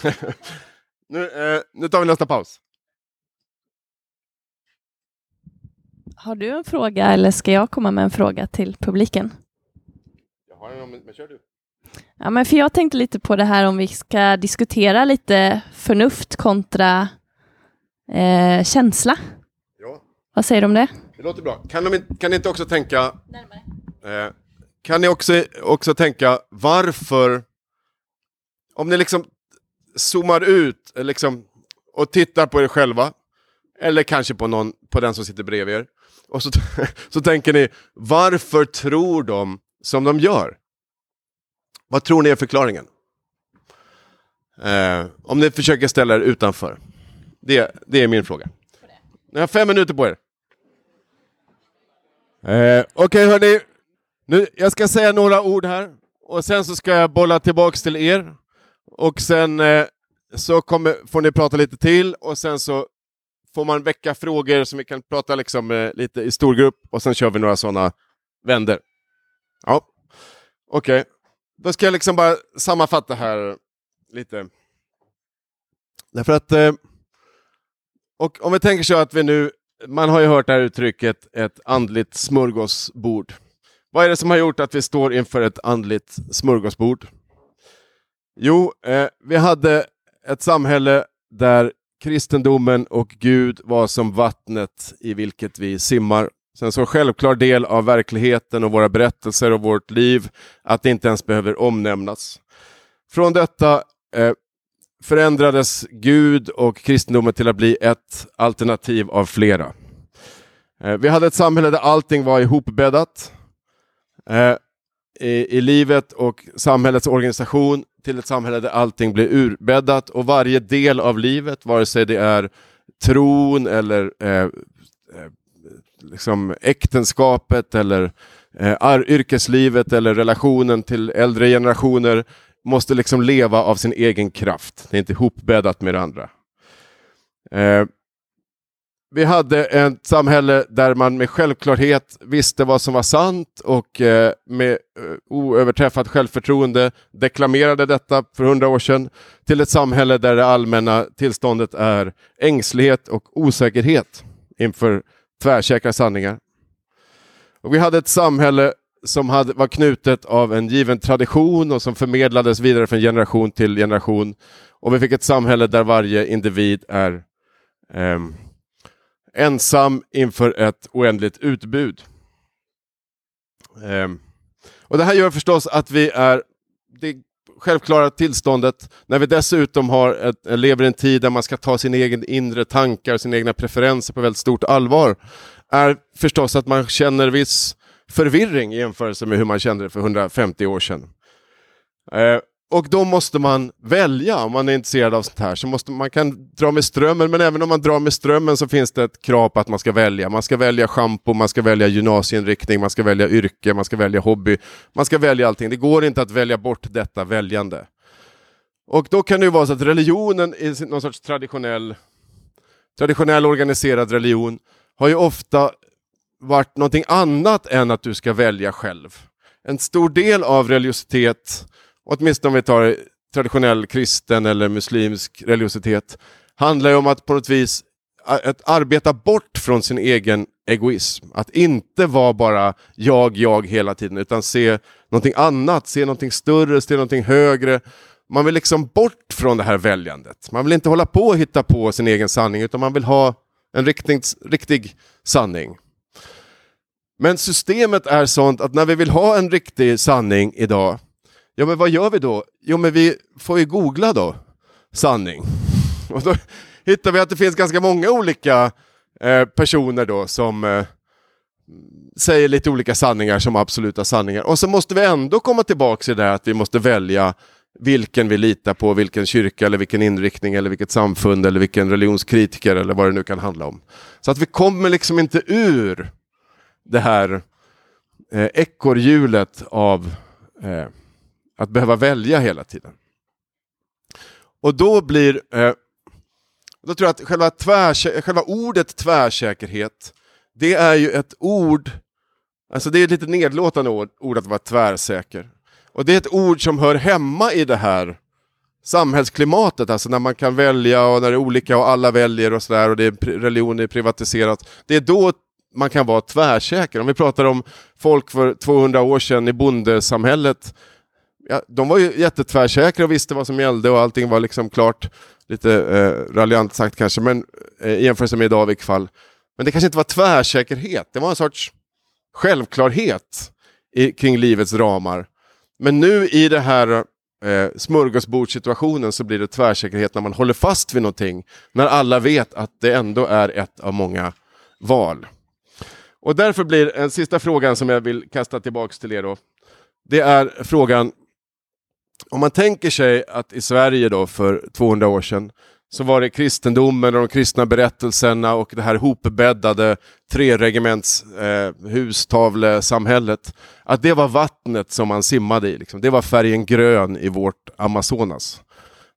Okay. [LAUGHS] nu, eh, nu tar vi nästa paus. Har du en fråga eller ska jag komma med en fråga till publiken? Jag har en, men kör du. Ja, men för jag tänkte lite på det här om vi ska diskutera lite förnuft kontra eh, känsla. Ja. Vad säger du om det? Det låter bra. Kan, de, kan ni inte också tänka... Eh, kan ni också, också tänka varför... Om ni liksom zoomar ut liksom, och tittar på er själva, eller kanske på, någon, på den som sitter bredvid er, och så, [LAUGHS] så tänker ni, varför tror de som de gör? Vad tror ni är förklaringen? Eh, om ni försöker ställa er utanför. Det, det är min fråga. Ni har fem minuter på er. Eh, Okej okay, hörni, nu, jag ska säga några ord här och sen så ska jag bolla tillbaks till er. Och sen eh, så kommer, får ni prata lite till och sen så får man väcka frågor som vi kan prata liksom, eh, lite i stor grupp och sen kör vi några sådana vänder. Ja, okej. Okay. Då ska jag liksom bara sammanfatta här lite. Därför att, eh, och om vi tänker så att vi nu, man har ju hört det här uttrycket, ett andligt smörgåsbord. Vad är det som har gjort att vi står inför ett andligt smörgåsbord? Jo, eh, vi hade ett samhälle där kristendomen och Gud var som vattnet i vilket vi simmar. Sen så självklar del av verkligheten och våra berättelser och vårt liv att det inte ens behöver omnämnas. Från detta eh, förändrades Gud och kristendomen till att bli ett alternativ av flera. Eh, vi hade ett samhälle där allting var ihopbäddat. Eh, i, i livet och samhällets organisation till ett samhälle där allting blir urbäddat och varje del av livet, vare sig det är tron eller eh, eh liksom äktenskapet eller eh, yrkeslivet eller relationen till äldre generationer måste liksom leva av sin egen kraft. Det är inte ihopbäddat med det andra. Eh, vi hade ett samhälle där man med självklarhet visste vad som var sant och eh, med eh, oöverträffat självförtroende deklamerade detta för hundra år sedan till ett samhälle där det allmänna tillståndet är ängslighet och osäkerhet inför tvärsäkra sanningar. Och vi hade ett samhälle som hade, var knutet av en given tradition och som förmedlades vidare från generation till generation. Och vi fick ett samhälle där varje individ är eh, ensam inför ett oändligt utbud. Eh, och Det här gör förstås att vi är det självklara tillståndet när vi dessutom har ett, eh, lever i en tid där man ska ta sin egen inre tankar, sina egna preferenser på väldigt stort allvar är förstås att man känner viss förvirring i jämförelse med hur man kände det för 150 år sedan. Eh, och då måste man välja om man är intresserad av sånt här. Så måste, man kan dra med strömmen, men även om man drar med strömmen så finns det ett krav på att man ska välja. Man ska välja schampo, man ska välja gymnasieinriktning, man ska välja yrke, man ska välja hobby. Man ska välja allting. Det går inte att välja bort detta väljande. Och då kan det ju vara så att religionen i någon sorts traditionell, traditionell organiserad religion har ju ofta varit någonting annat än att du ska välja själv. En stor del av religiositet åtminstone om vi tar traditionell kristen eller muslimsk religiositet, handlar ju om att på något vis att arbeta bort från sin egen egoism. Att inte vara bara jag, jag hela tiden, utan se någonting annat, se någonting större, se någonting högre. Man vill liksom bort från det här väljandet. Man vill inte hålla på och hitta på sin egen sanning, utan man vill ha en riktig, riktig sanning. Men systemet är sånt att när vi vill ha en riktig sanning idag, Ja, men vad gör vi då? Jo, men vi får ju googla då, sanning. [LAUGHS] Och då hittar vi att det finns ganska många olika eh, personer då som eh, säger lite olika sanningar som absoluta sanningar. Och så måste vi ändå komma tillbaka till det att vi måste välja vilken vi litar på, vilken kyrka eller vilken inriktning eller vilket samfund eller vilken religionskritiker eller vad det nu kan handla om. Så att vi kommer liksom inte ur det här eh, ekorrhjulet av eh, att behöva välja hela tiden. Och då blir... Eh, då tror jag att själva, tvär, själva ordet tvärsäkerhet, det är ju ett ord... Alltså det är ett lite nedlåtande ord, ord att vara tvärsäker. Och det är ett ord som hör hemma i det här samhällsklimatet, alltså när man kan välja och när det är olika och alla väljer och sådär och det är religion är privatiserat. Det är då man kan vara tvärsäker. Om vi pratar om folk för 200 år sedan i bondesamhället ja, de var ju jättetvärsäkra och visste vad som gällde och allting var liksom klart. Lite eh, raljant sagt kanske, men eh, i jämförelse med idag i vilket fall. Men det kanske inte var tvärsäkerhet, det var en sorts självklarhet i, kring livets ramar. Men nu i det här eh, smörgåsbordssituationen så blir det tvärsäkerhet när man håller fast vid någonting. När alla vet att det ändå är ett av många val. Och därför blir en sista frågan som jag vill kasta tillbaka till er då. Det är frågan, om man tänker sig att i Sverige då för 200 år sedan så var det kristendomen och de kristna berättelserna och det här hopbäddade treregementshustavlesamhället. eh. Att det var vattnet som man simmade i. Liksom. Det var färgen grön i vårt Amazonas.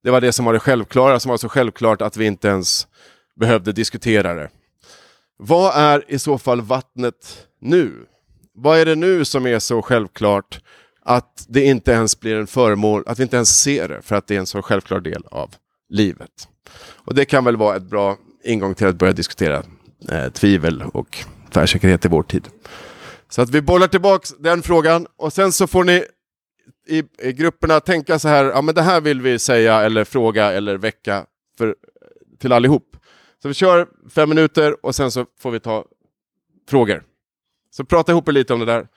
Det var det som var det självklara, som var så självklart att vi inte ens behövde diskutera det. Vad är i så fall vattnet nu? Vad är det nu som är så självklart att det inte ens blir en föremål, att vi inte ens ser det för att det är en så självklar del av livet. Och det kan väl vara ett bra ingång till att börja diskutera eh, tvivel och tvärsäkerhet i vår tid. Så att vi bollar tillbaks den frågan och sen så får ni i, i grupperna tänka så här, ja men det här vill vi säga eller fråga eller väcka för, till allihop. Så vi kör fem minuter och sen så får vi ta frågor. Så prata ihop er lite om det där.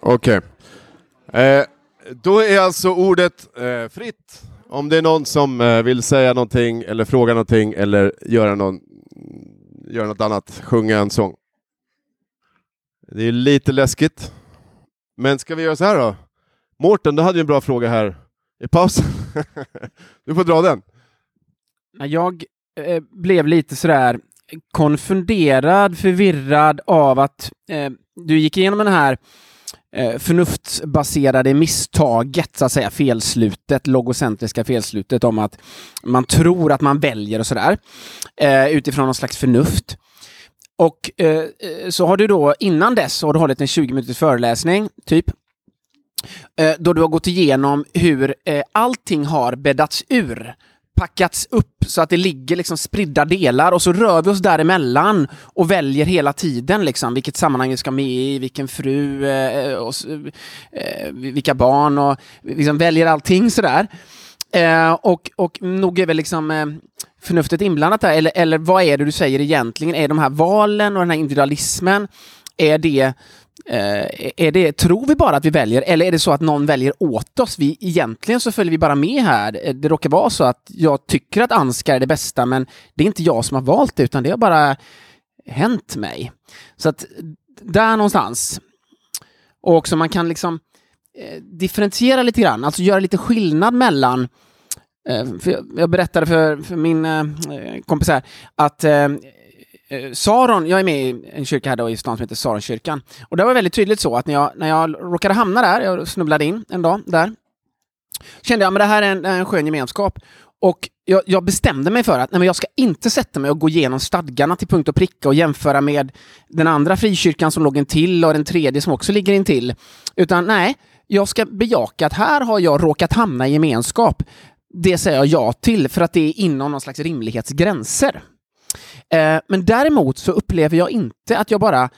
Okej. Okay. Eh, då är alltså ordet eh, fritt. Om det är någon som eh, vill säga någonting eller fråga någonting eller göra, någon, göra något annat, sjunga en sång. Det är lite läskigt. Men ska vi göra så här då? Mårten, du hade ju en bra fråga här i pausen. [LAUGHS] du får dra den. Jag eh, blev lite sådär konfunderad, förvirrad av att eh, du gick igenom den här eh, förnuftsbaserade misstaget, så att säga, felslutet, logocentriska felslutet om att man tror att man väljer och sådär, eh, utifrån någon slags förnuft. Och eh, eh så har du då innan dess har du hållit en 20 minuters föreläsning, typ, eh, då du har gått igenom hur eh, allting har bäddats ur packats upp så att det ligger liksom spridda delar och så rör vi oss däremellan och väljer hela tiden liksom vilket sammanhang vi ska med i, vilken fru, eh, och, eh, vilka barn och liksom väljer allting sådär. Eh, och, och nog är väl liksom eh, förnuftet inblandat där, eller, eller vad är det du säger egentligen? Är de här valen och den här individualismen, är det Eh, är det, tror vi bara att vi väljer eller är det så att någon väljer åt oss? Vi, egentligen så följer vi bara med här. Eh, det råkar vara så att jag tycker att Anskar är det bästa men det är inte jag som har valt det utan det har bara hänt mig. Så att där någonstans. Och också man kan liksom eh, differentiera lite grann, alltså göra lite skillnad mellan eh, för jag, berättade för, för min kompis här att eh, Saron, jag är med i en kyrka här då i stan som heter Saronkyrkan. Och det var väldigt tydligt så att när jag, när jag råkade hamna där, jag snubblade in en dag där, kände jag att det här är en, en skön gemenskap. Och jag, jag, bestämde mig för att nej, men jag ska inte sätta mig och gå igenom stadgarna till punkt och pricka och jämföra med den andra frikyrkan som låg in till och den tredje som också ligger in till. Utan nej, jag ska bejaka att här har jag råkat hamna i gemenskap. Det säger jag ja till för att det är inom någon slags rimlighetsgränser. Eh, men däremot så upplever jag inte att jag bara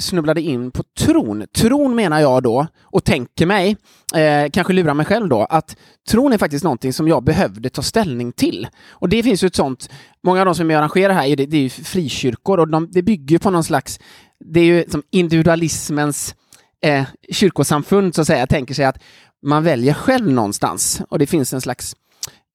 snubblade in på tron. Tron menar jag då, och tänker mig, eh, kanske lurar mig själv då, att tron är faktiskt någonting som jag behövde ta ställning till. Och det finns ju ett sånt, många av de som jag arrangerar här, det, det är ju frikyrkor och de, det bygger på någon slags, det är ju som individualismens eh, kyrkosamfund så att säga, tänker sig att man väljer själv någonstans och det finns en slags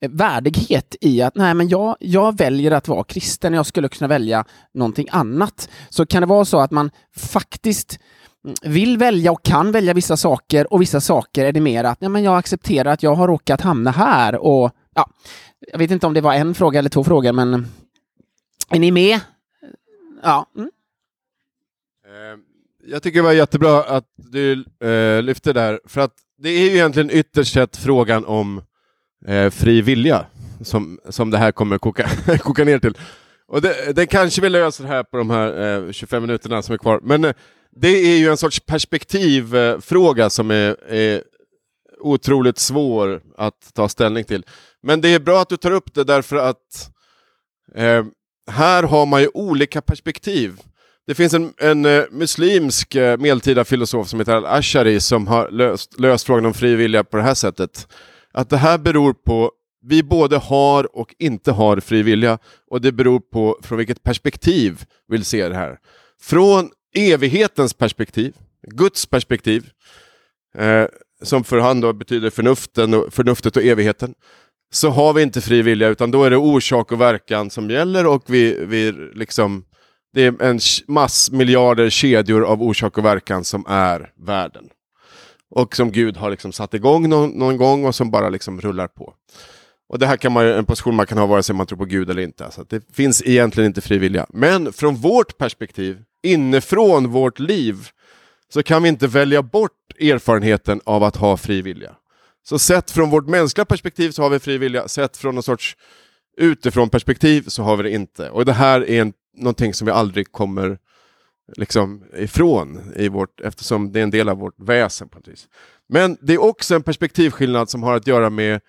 Eh, värdighet i att nej, men jag, jag väljer att vara kristen, jag skulle kunna välja någonting annat. Så kan det vara så att man faktiskt mm, vill välja och kan välja vissa saker och vissa saker är det mer att nej, men jag accepterar att jag har råkat hamna här och ja, jag vet inte om det var en fråga eller två frågor, men är ni med? Ja. Mm. Eh, jag tycker det var jättebra att du eh, lyfte där, för att det är ju egentligen ytterst sett frågan om eh, fri vilja som, som det här kommer koka, [LAUGHS] koka ner till. Och det, det kanske vi löser här på de här eh, 25 minuterna som är kvar. Men eh, det är ju en sorts perspektivfråga som är, är otroligt svår att ta ställning till. Men det är bra att du tar upp det därför att eh, här har man ju olika perspektiv. Det finns en, en uh, muslimsk uh, medeltida filosof som heter Al-Ashari som har löst, löst frågan om fri vilja på det här sättet att det här beror på vi både har och inte har fri vilja och det beror på från vilket perspektiv vi vill se det här. Från evighetens perspektiv, Guds perspektiv, eh, som för han då betyder förnuften och, förnuftet och evigheten, så har vi inte fri vilja utan då är det orsak och verkan som gäller och vi, vi liksom, det är en massmiljarder kedjor av orsak och verkan som är världen och som Gud har liksom satt igång någon, någon gång och som bara liksom rullar på. Och det här kan man en position man kan ha vare sig man tror på Gud eller inte. Så det finns egentligen inte fri vilja. Men från vårt perspektiv, inifrån vårt liv, så kan vi inte välja bort erfarenheten av att ha fri vilja. Så sett från vårt mänskliga perspektiv så har vi fri vilja, sett från någon sorts utifrån perspektiv så har vi det inte. Och det här är en, någonting som vi aldrig kommer liksom ifrån i vårt, eftersom det är en del av vårt väsen. på vis. Men det är också en perspektivskillnad som har att göra med,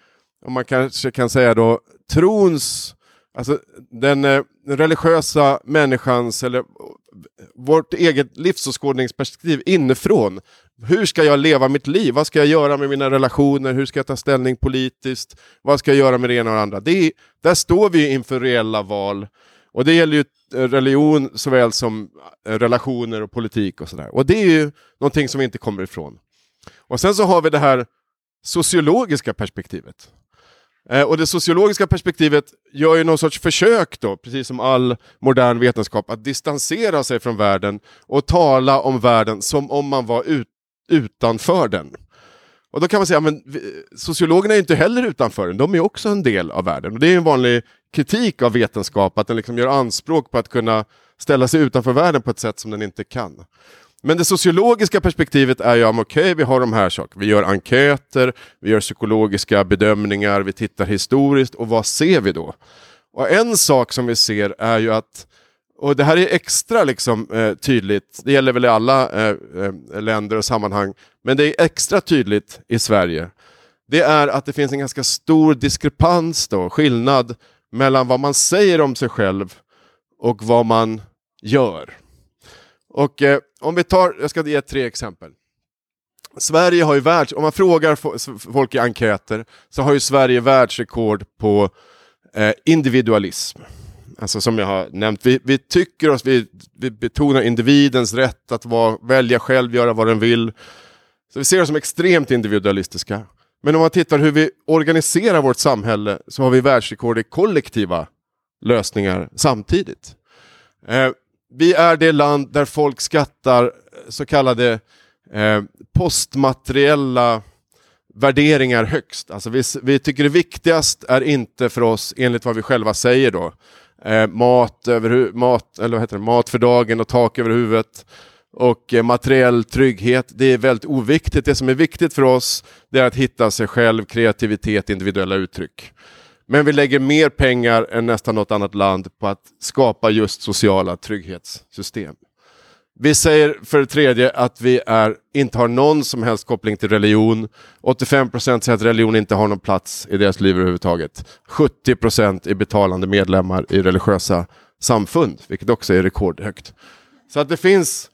om man kanske kan säga då, trons, alltså den, den religiösa människans, eller vårt eget livsåskådningsperspektiv inifrån. Hur ska jag leva mitt liv? Vad ska jag göra med mina relationer? Hur ska jag ta ställning politiskt? Vad ska jag göra med det ena och det andra? Det är, där står vi inför reella val. Och det gäller ju eh, religion såväl som eh, relationer och politik och sådär. Och det är ju någonting som vi inte kommer ifrån. Och sen så har vi det här sociologiska perspektivet. Eh, och det sociologiska perspektivet gör ju någon sorts försök då, precis som all modern vetenskap, att distansera sig från världen och tala om världen som om man var ut, utanför den. Och då kan man säga, men sociologerna är inte heller utanför den, de är också en del av världen. Och det är en vanlig kritik av vetenskap, att den liksom gör anspråk på att kunna ställa sig utanför världen på ett sätt som den inte kan. Men det sociologiska perspektivet är ju, okej, okay, vi har de här sakerna. Vi gör enkäter, vi gör psykologiska bedömningar, vi tittar historiskt och vad ser vi då? Och en sak som vi ser är ju att, och det här är extra liksom, eh, tydligt, det gäller väl i alla eh, eh, länder och sammanhang, men det är extra tydligt i Sverige. Det är att det finns en ganska stor diskrepans då, skillnad mellan vad man säger om sig själv och vad man gör. Och eh, om vi tar, jag ska ge tre exempel. Sverige har ju världs, om man frågar folk i enkäter så har ju Sverige världsrekord på eh, individualism. Alltså som jag har nämnt, vi, vi tycker oss, vi, vi, betonar individens rätt att vara, välja själv, göra vad den vill. Så vi ser oss som extremt individualistiska. Men om man tittar hur vi organiserar vårt samhälle så har vi världsrekord i kollektiva lösningar samtidigt. Eh, vi är det land där folk skattar eh, så kallade eh, postmateriella värderingar högst. Alltså vi, vi tycker det viktigast är inte för oss, enligt vad vi själva säger då, eh, mat, över, mat, eller vad heter det, mat för dagen och tak över huvudet och eh, materiell trygghet. Det är väldigt oviktigt. Det som är viktigt för oss det är att hitta sig själv, kreativitet, individuella uttryck. Men vi lägger mer pengar än nästan något annat land på att skapa just sociala trygghetssystem. Vi säger för det tredje att vi är, inte har någon som helst koppling till religion. 85% säger att religion inte har någon plats i deras liv överhuvudtaget. 70% är betalande medlemmar i religiösa samfund, vilket också är rekordhögt. Så att det finns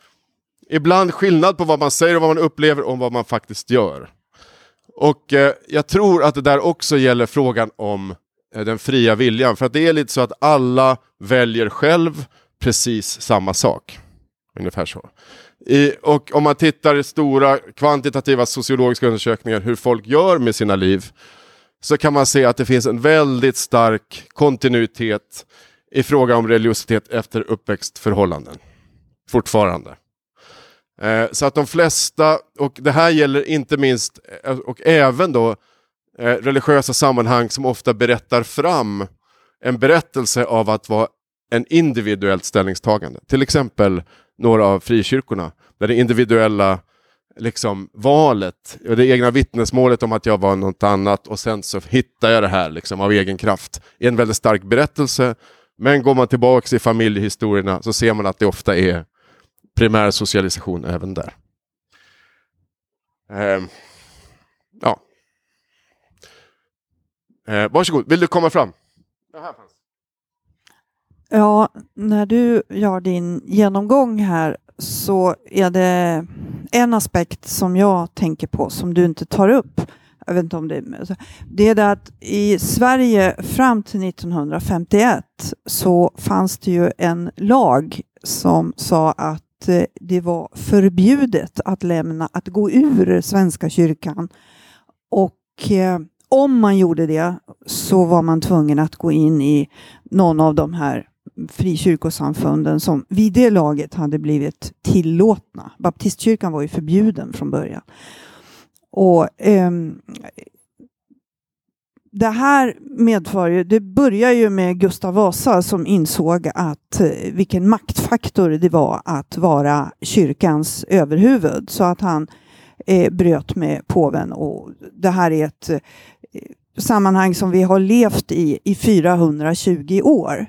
ibland skillnad på vad man säger och vad man upplever och vad man faktiskt gör. Och eh, jag tror att det där också gäller frågan om eh, den fria viljan. För att det är lite så att alla väljer själv precis samma sak. Ungefär så. I, och om man tittar i stora kvantitativa sociologiska undersökningar hur folk gör med sina liv så kan man se att det finns en väldigt stark kontinuitet i fråga om religiositet efter uppväxtförhållanden. Fortfarande. Eh, så att de flesta, och det här gäller inte minst, eh, och även då eh, religiösa sammanhang som ofta berättar fram en berättelse av att vara en individuellt ställningstagande. Till exempel några av frikyrkorna, där det individuella liksom, valet, och det egna vittnesmålet om att jag var något annat och sen så hittar jag det här liksom, av egen kraft. är en väldigt stark berättelse, men går man tillbaka i familjehistorierna så ser man att det ofta är primär socialisation även där. Eh, ja. Eh, varsågod, vill du komma fram? Ja, när du gör din genomgång här så är det en aspekt som jag tänker på som du inte tar upp. Jag vet inte om det, är. det är det att i Sverige fram till 1951 så fanns det ju en lag som sa att eh, det var förbjudet att lämna, att gå ur Svenska kyrkan. Och eh, om man gjorde det så var man tvungen att gå in i någon av de här frikyrkosamfunden som vid det laget hade blivit tillåtna. Baptistkyrkan var ju förbjuden från början. Och eh, det här medför ju, det börjar ju med Gustav Vasa som insåg att eh, vilken maktfaktor det var att vara kyrkans överhuvud så att han eh, bröt med påven och det här är ett eh, sammanhang som vi har levt i i 420 år.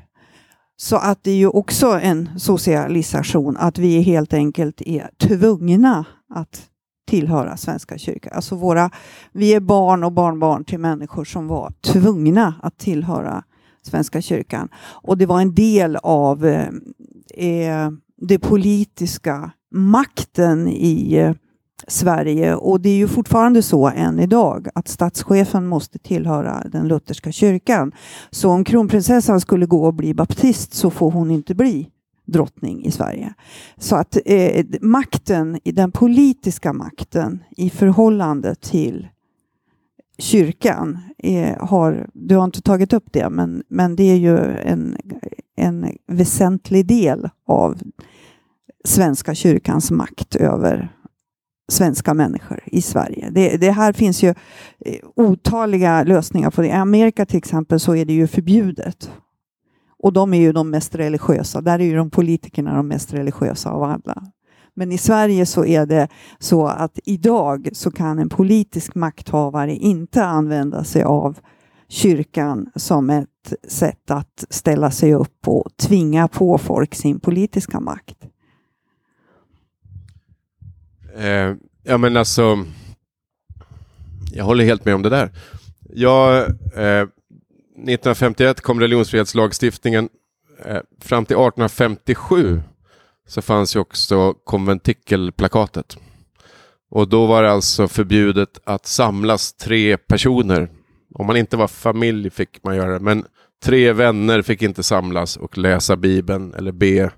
Så att det är ju också en socialisation, att vi helt enkelt är tvungna att tillhöra Svenska kyrkan. Alltså våra, vi är barn och barnbarn till människor som var tvungna att tillhöra Svenska kyrkan. Och det var en del av eh, eh det politiska makten i eh, Sverige och det är ju fortfarande så än idag att statschefen måste tillhöra den lutherska kyrkan. Så om kronprinsessan skulle gå och bli baptist så får hon inte bli drottning i Sverige. Så att eh, makten, den politiska makten i förhållande till kyrkan eh, har, du har inte tagit upp det, men, men det är ju en, en väsentlig del av Svenska kyrkans makt över svenska människor i Sverige. Det, det, här finns ju eh, otaliga lösningar på det. I Amerika till exempel så är det ju förbjudet och de är ju de mest religiösa. Där är ju de politikerna de mest religiösa av alla. Men i Sverige så är det så att idag så kan en politisk makthavare inte använda sig av kyrkan som ett sätt att ställa sig upp och tvinga på folk sin politiska makt. Eh, ja men alltså, jag håller helt med om det där. Jag eh, 1951 kom religionsfrihetslagstiftningen. Eh, fram till 1857 så fanns ju också konventikelplakatet. Och då var det alltså förbjudet att samlas tre personer. Om man inte var familj fick man göra det, men tre vänner fick inte samlas och läsa Bibeln eller be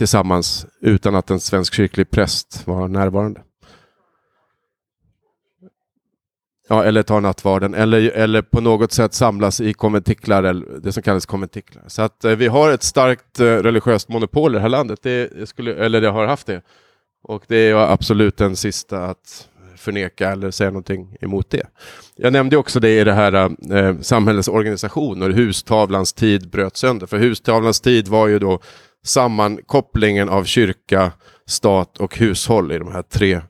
tillsammans utan att en svensk kyrklig präst var närvarande. Ja, eller ta nattvarden, eller, eller på något sätt samlas i konventiklar, eller det som kallas konventiklar. Så att eh, vi har ett starkt eh, religiöst monopol i det här landet, det skulle, eller det har haft det. Och det är jag absolut den sista att förneka eller säga någonting emot det. Jag nämnde också det i det här eh, samhällets organisation och hustavlans tid bröt sönder. För hustavlans tid var ju då sammankopplingen av kyrka, stat och hushåll i de här tre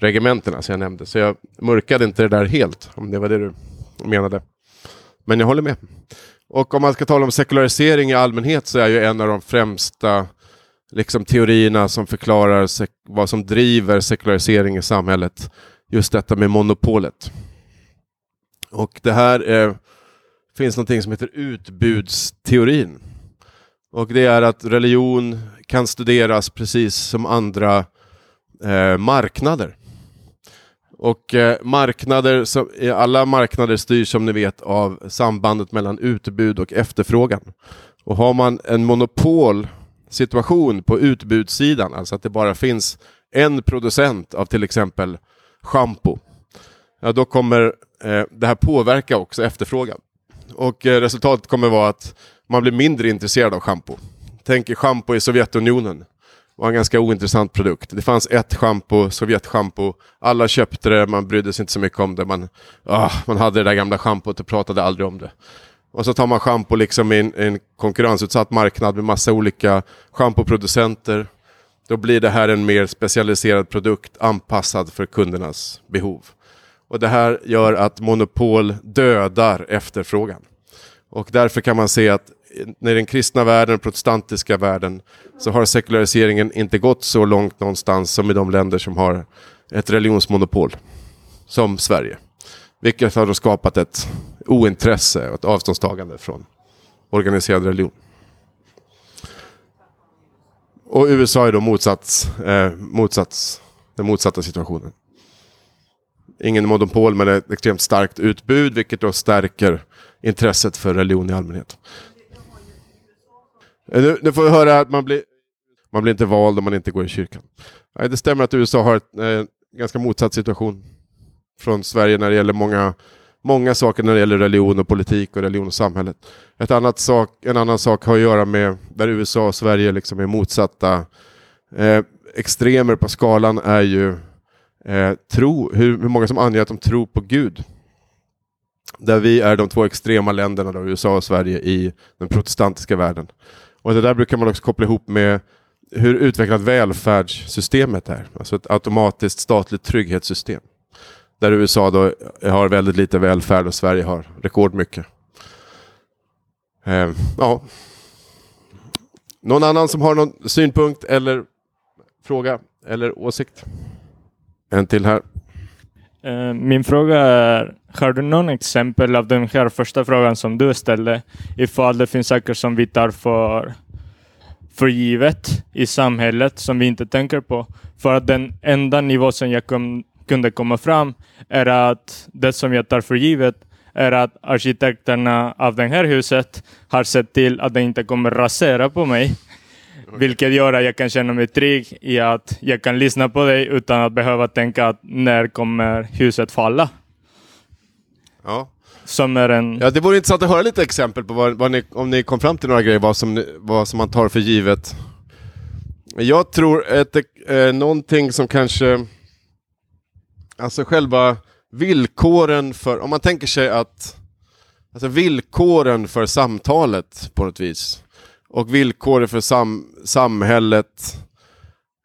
regementena som jag nämnde. Så jag mörkade inte det där helt, om det var det du menade. Men jag håller med. Och om man ska tala om sekularisering i allmänhet så är ju en av de främsta liksom, teorierna som förklarar vad som driver sekularisering i samhället just detta med monopolet. Och det här eh, finns någonting som heter utbudsteorin. Och det är att religion kan studeras precis som andra eh, marknader. Och eh, marknader, som, eh, alla marknader styrs som ni vet av sambandet mellan utbud och efterfrågan. Och har man en monopolsituation på utbudssidan, alltså att det bara finns en producent av till exempel schampo, ja, då kommer eh, det här påverka också efterfrågan. Och eh, resultatet kommer vara att man blir mindre intresserad av schampo. Tänk er schampo i Sovjetunionen. Det var en ganska ointressant produkt. Det fanns ett schampo, Sovjetschampo. Alla köpte det, man brydde sig inte så mycket om det. Man, ah, man hade det där gamla schampot och pratade aldrig om det. Och så tar man schampo liksom i en, en konkurrensutsatt marknad med massa olika schampoproducenter. Då blir det här en mer specialiserad produkt anpassad för kundernas behov. Och det här gör att monopol dödar efterfrågan. Och därför kan man se att i den kristna världen, den protestantiska världen, så har sekulariseringen inte gått så långt någonstans som i de länder som har ett religionsmonopol. Som Sverige. Vilket har då skapat ett ointresse och ett avståndstagande från organiserad religion. Och USA är då motsats, eh, motsats, den motsatta situationen. Ingen monopol men ett extremt starkt utbud vilket då stärker intresset för religion i allmänhet. Eh, nu, nu får vi höra att man blir, man blir inte vald om man inte går i kyrkan. Nej, det stämmer att USA har en eh, ganska motsatt situation från Sverige när det gäller många många saker när det gäller religion och politik och religion och samhället. Ett annat sak, en annan sak har att göra med där USA och Sverige liksom är motsatta. Eh, extremer på skalan är ju eh, tro, hur, hur många som anger att de tror på Gud. Där vi är de två extrema länderna, då, USA och Sverige, i den protestantiska världen. Och det där brukar man också koppla ihop med hur utvecklat välfärdssystemet är. Alltså ett automatiskt statligt trygghetssystem. Där USA då har väldigt lite välfärd och Sverige har rekordmycket. Eh, ja. Någon annan som har någon synpunkt eller fråga eller åsikt? En till här. Ehm, min fråga är, har du någon exempel av den här första frågan som du ställde, ifall det finns saker som vi tar för, för givet i samhället som vi inte tänker på? För att den enda nivå som jag kom, kunde komma fram är att det som jag tar för givet är att arkitekterna av det här huset har sett till att det inte kommer rasera på mig. Vilket gör att jag kan känna mig trygg i att jag kan lyssna på dig utan att behöva tänka att när kommer huset falla? Ja. Som är en... Ja, det vore intressant att höra lite exempel på vad, vad ni, om ni kom fram till några grejer, vad som, vad som man tar för givet. Jag tror att eh, någonting som kanske Alltså själva villkoren för, om man tänker sig att Alltså villkoren för samtalet på något vis och villkoren för sam samhället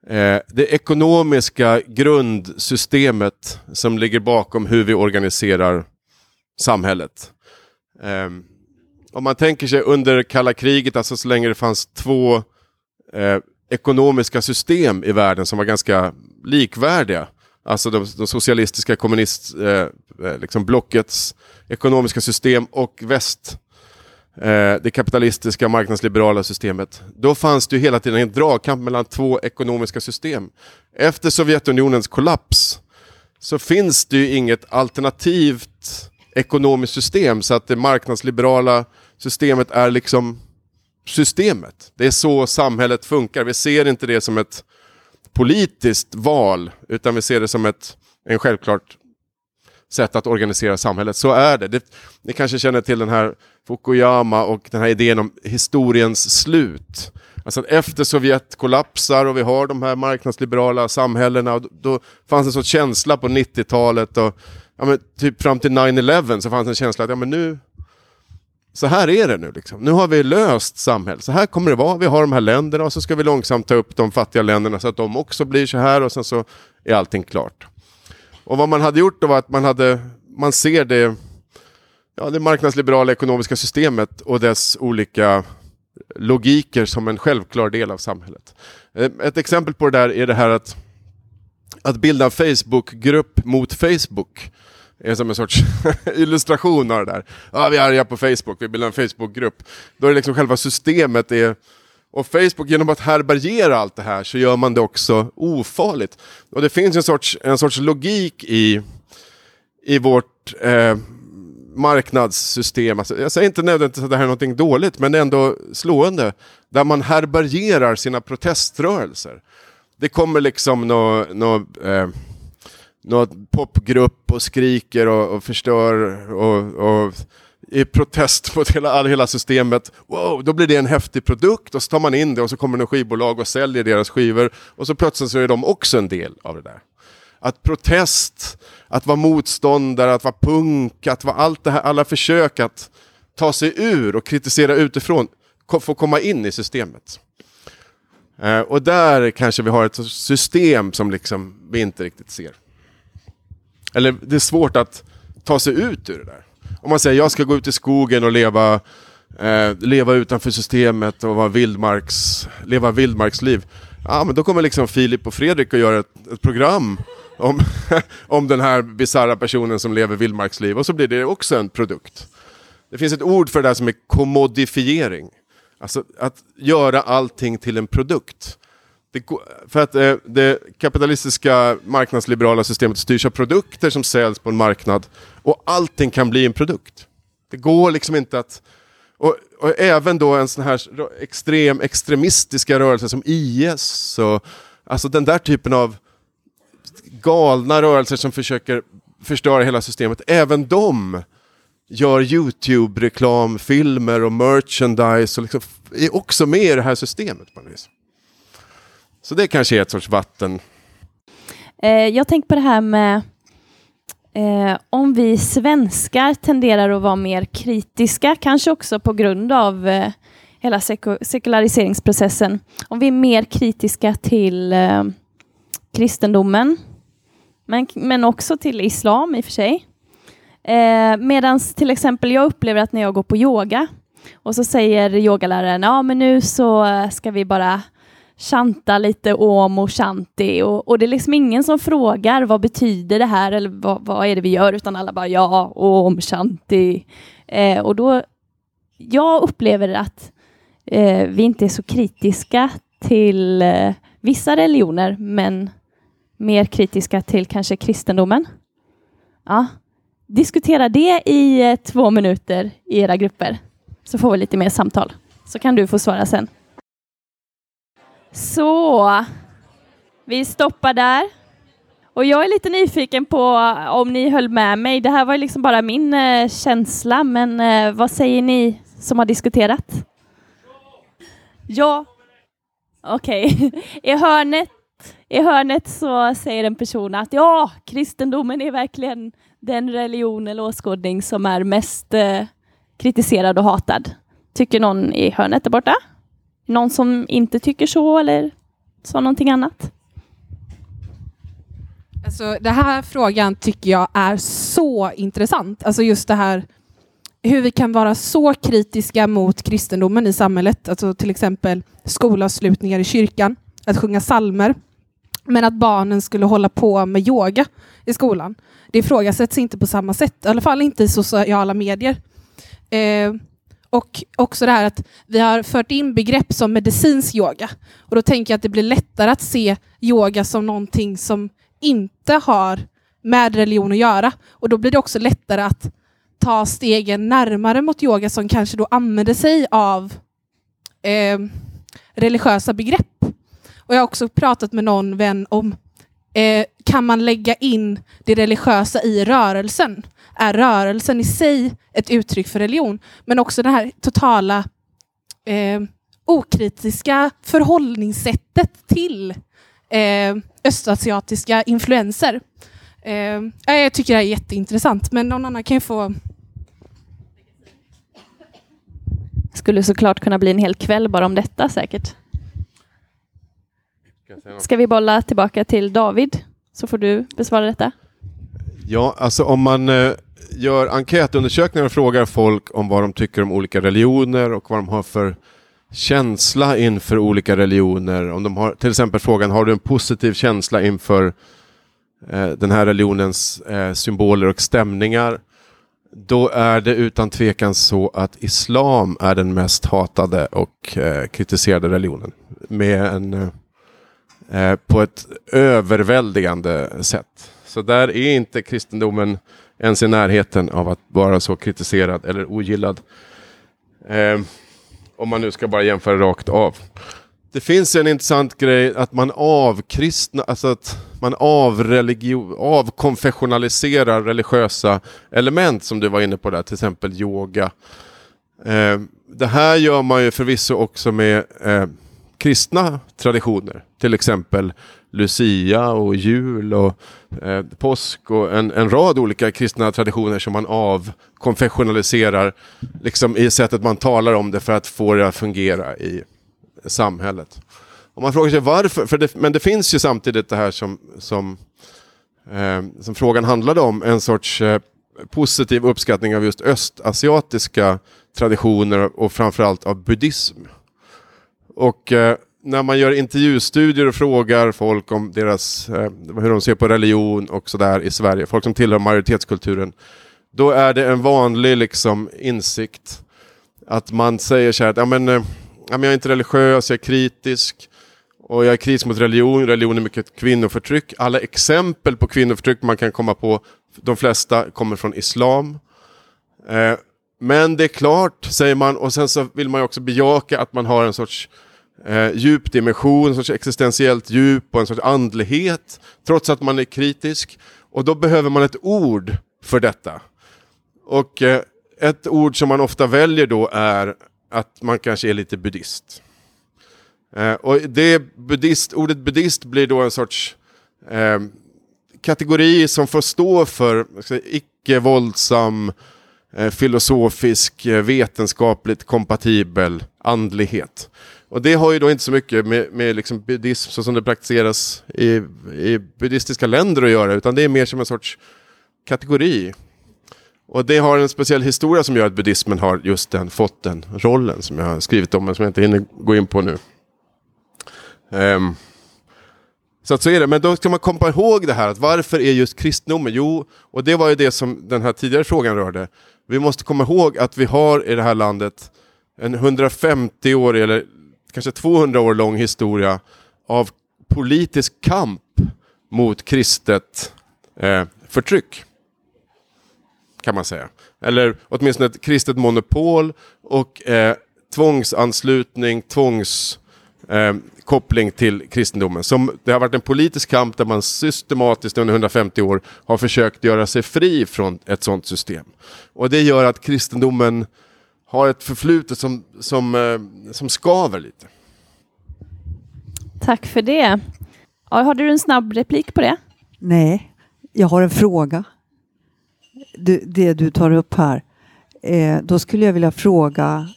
eh, det ekonomiska grundsystemet som ligger bakom hur vi organiserar samhället. Um, om man tänker sig under kalla kriget, alltså så länge det fanns två eh, ekonomiska system i världen som var ganska likvärdiga Alltså de, de socialistiska kommunistblockets eh, eh, liksom blockets ekonomiska system och väst, eh, det kapitalistiska marknadsliberala systemet. Då fanns det ju hela tiden en dragkamp mellan två ekonomiska system. Efter Sovjetunionens kollaps så finns det ju inget alternativt ekonomiskt system så att det marknadsliberala systemet är liksom systemet. Det är så samhället funkar. Vi ser inte det som ett politiskt val, utan vi ser det som ett en självklart sätt att organisera samhället. Så är det. det. Ni kanske känner till den här Fukuyama och den här idén om historiens slut. Alltså att efter Sovjet kollapsar och vi har de här marknadsliberala samhällena, då, då fanns en sorts känsla på 90-talet och ja, men typ fram till 9-11 så fanns en känsla att ja, men nu, så här är det nu. Liksom. Nu har vi löst samhället. Så här kommer det vara. Vi har de här länderna och så ska vi långsamt ta upp de fattiga länderna så att de också blir så här och sen så är allting klart. Och vad man hade gjort då var att man hade, man ser det, ja, det marknadsliberala ekonomiska systemet och dess olika logiker som en självklar del av samhället. Eh, ett exempel på det där är det här att, att bilda en Facebookgrupp mot Facebook är som en sorts [LAUGHS] illustration av det där. Ja, vi är arga på Facebook, vi bildar en Facebookgrupp. Då är det liksom själva systemet är och Facebook, genom att härbärgera allt det här så gör man det också ofarligt. Och det finns en sorts, en sorts logik i, i vårt eh, marknadssystem. Alltså, jag säger inte nödvändigtvis att det här är något dåligt, men det är ändå slående. Där man härbärgerar sina proteströrelser. Det kommer liksom något No, eh, någon popgrupp och skriker och, och förstör och, och i protest [LAUGHS] mot hela, hela systemet. Wow, då blir det en häftig produkt och så tar man in det och så kommer det skivbolag och säljer deras skivor och så plötsligt så är de också en del av det där. Att protest, att vara motståndare, att vara punk, att vara allt det här, alla försök att ta sig ur och kritisera utifrån får komma in i systemet. Eh, och där kanske vi har ett system som liksom vi inte riktigt ser. Eller det är svårt att ta sig ut ur det där. Om man säger jag ska gå ut i skogen och leva, eh, leva utanför systemet och vara vildmarks, leva vildmarksliv. Ja, men då kommer liksom Filip och Fredrik att göra ett, ett program om, [LAUGHS] om den här bisarra personen som lever vildmarksliv och så blir det också en produkt. Det finns ett ord för det här som är kommodifiering. Alltså att göra allting till en produkt. Det, för att eh, det kapitalistiska marknadsliberala systemet styrs av produkter som säljs på en marknad och allting kan bli en produkt. Det går liksom inte att... Och, och även då en sån här extrem extremistiska rörelse som IS och alltså den där typen av galna rörelser som försöker förstöra hela systemet, även de gör YouTube-reklamfilmer och merchandise och liksom är också med i det här systemet på något vis. Så det kanske är ett sorts vatten. Eh, jag tänker på det här med eh, om vi svenskar tenderar att vara mer kritiska, kanske också på grund av eh, hela sekulariseringsprocessen. Om vi är mer kritiska till eh, kristendomen, men, men också till islam i och för sig. Eh, Medan till exempel jag upplever att när jag går på yoga och så säger yogaläraren, ja men nu så ska vi bara chanta lite om och shanti och, och det är liksom ingen som frågar vad betyder det här eller vad, vad är det vi gör utan alla bara ja, om shanti. Eh, och då, jag upplever att eh, vi inte är så kritiska till eh, vissa religioner men mer kritiska till kanske kristendomen. Ja. Diskutera det i eh, två minuter i era grupper så får vi lite mer samtal. Så kan du få svara sen. Så, vi stoppar där. Och jag är lite nyfiken på om ni höll med mig. Det här var liksom bara min eh, känsla, men eh, vad säger ni som har diskuterat? Ja, okej. Okay. [LAUGHS] I, hörnet, I hörnet så säger en person att ja, kristendomen är verkligen den religion eller åskådning som är mest eh, kritiserad och hatad. Tycker någon i hörnet där borta? Någon som inte tycker så eller sa någonting annat? Alltså, den här frågan tycker jag är så intressant. Alltså just det här hur vi kan vara så kritiska mot kristendomen i samhället. Alltså till exempel skolavslutningar i kyrkan, att sjunga salmer. Men att barnen skulle hålla på med yoga i skolan. Det ifrågasätts inte på samma sätt, i alla fall inte i sociala medier. Eh, och också det här att vi har fört in begrepp som medicinsk yoga. Och då tänker jag att det blir lättare att se yoga som någonting som inte har med religion att göra. Och då blir det också lättare att ta stegen närmare mot yoga som kanske då använder sig av eh, religiösa begrepp. Och jag har också pratat med någon vän om eh, kan man lägga in det religiösa i rörelsen? är rörelsen i sig ett uttryck för religion, men också det här totala eh, okritiska förhållningssättet till eh, östasiatiska influenser. Eh, eh jag tycker det är jätteintressant, men någon annan kan ju få... Skulle såklart kunna bli en hel kväll bara om detta säkert. Ska vi bolla tillbaka till David så får du besvara detta. Ja, alltså om man eh, gör enkätundersökningar och frågar folk om vad de tycker om olika religioner och vad de har för känsla inför olika religioner. Om de har till exempel frågan, har du en positiv känsla inför eh, den här religionens eh, symboler och stämningar? Då är det utan tvekan så att islam är den mest hatade och eh, kritiserade religionen. Med en, eh, på ett överväldigande sätt. Så där är inte kristendomen ens i närheten av att vara så kritiserad eller ogillad. Eh, om man nu ska bara jämföra rakt av. Det finns en intressant grej att man avkristna, alltså att man avreligio, avkonfessionaliserar religiösa element som du var inne på där, till exempel yoga. Eh, det här gör man ju förvisso också med eh, kristna traditioner, till exempel Lucia och jul och eh, påsk och en, en rad olika kristna traditioner som man avkonfessionaliserar liksom i sättet man talar om det för att få det att fungera i samhället. Och man frågar sig varför, för det, men det finns ju samtidigt det här som, som, eh, som frågan handlade om, en sorts eh, positiv uppskattning av just östasiatiska traditioner och framförallt av buddhism. Och eh, när man gör intervjustudier och frågar folk om deras, eh, hur de ser på religion och sådär i Sverige, folk som tillhör majoritetskulturen, då är det en vanlig liksom, insikt att man säger så här att ja, men, eh, ja, men jag är inte religiös, jag är kritisk och jag är kritisk mot religion, religion är mycket kvinnoförtryck. Alla exempel på kvinnoförtryck man kan komma på, de flesta kommer från islam. Eh, men det är klart, säger man, och sen så vill man också bejaka att man har en sorts eh, djupdimension, en sorts existentiellt djup och en sorts andlighet, trots att man är kritisk. Och då behöver man ett ord för detta. Och eh, ett ord som man ofta väljer då är att man kanske är lite buddhist. Eh, och det buddhist, ordet buddhist blir då en sorts eh, kategori som får stå för icke-våldsam, eh, filosofisk, eh, vetenskapligt kompatibel andlighet. Och det har ju då inte så mycket med, med liksom buddhism så som det praktiseras i, i buddhistiska länder att göra, utan det är mer som en sorts kategori. Och det har en speciell historia som gör att buddhismen har just den, fått den rollen som jag har skrivit om, men som jag inte hinner gå in på nu. Um, så att så är det, men då ska man komma ihåg det här, att varför är just kristendomen? Jo, och det var ju det som den här tidigare frågan rörde. Vi måste komma ihåg att vi har i det här landet en 150-årig eller kanske 200 år lång historia av politisk kamp mot kristet eh, förtryck. Kan man säga. Eller åtminstone ett kristet monopol och eh, tvångsanslutning, tvångskoppling eh, till kristendomen. Som, det har varit en politisk kamp där man systematiskt under 150 år har försökt göra sig fri från ett sådant system. Och det gör att kristendomen har ett förflutet som, som, eh, som skaver lite. Tack för det. Har du en snabb replik på det? Nej, jag har en fråga. Du, det du tar upp här. Eh, då skulle jag vilja fråga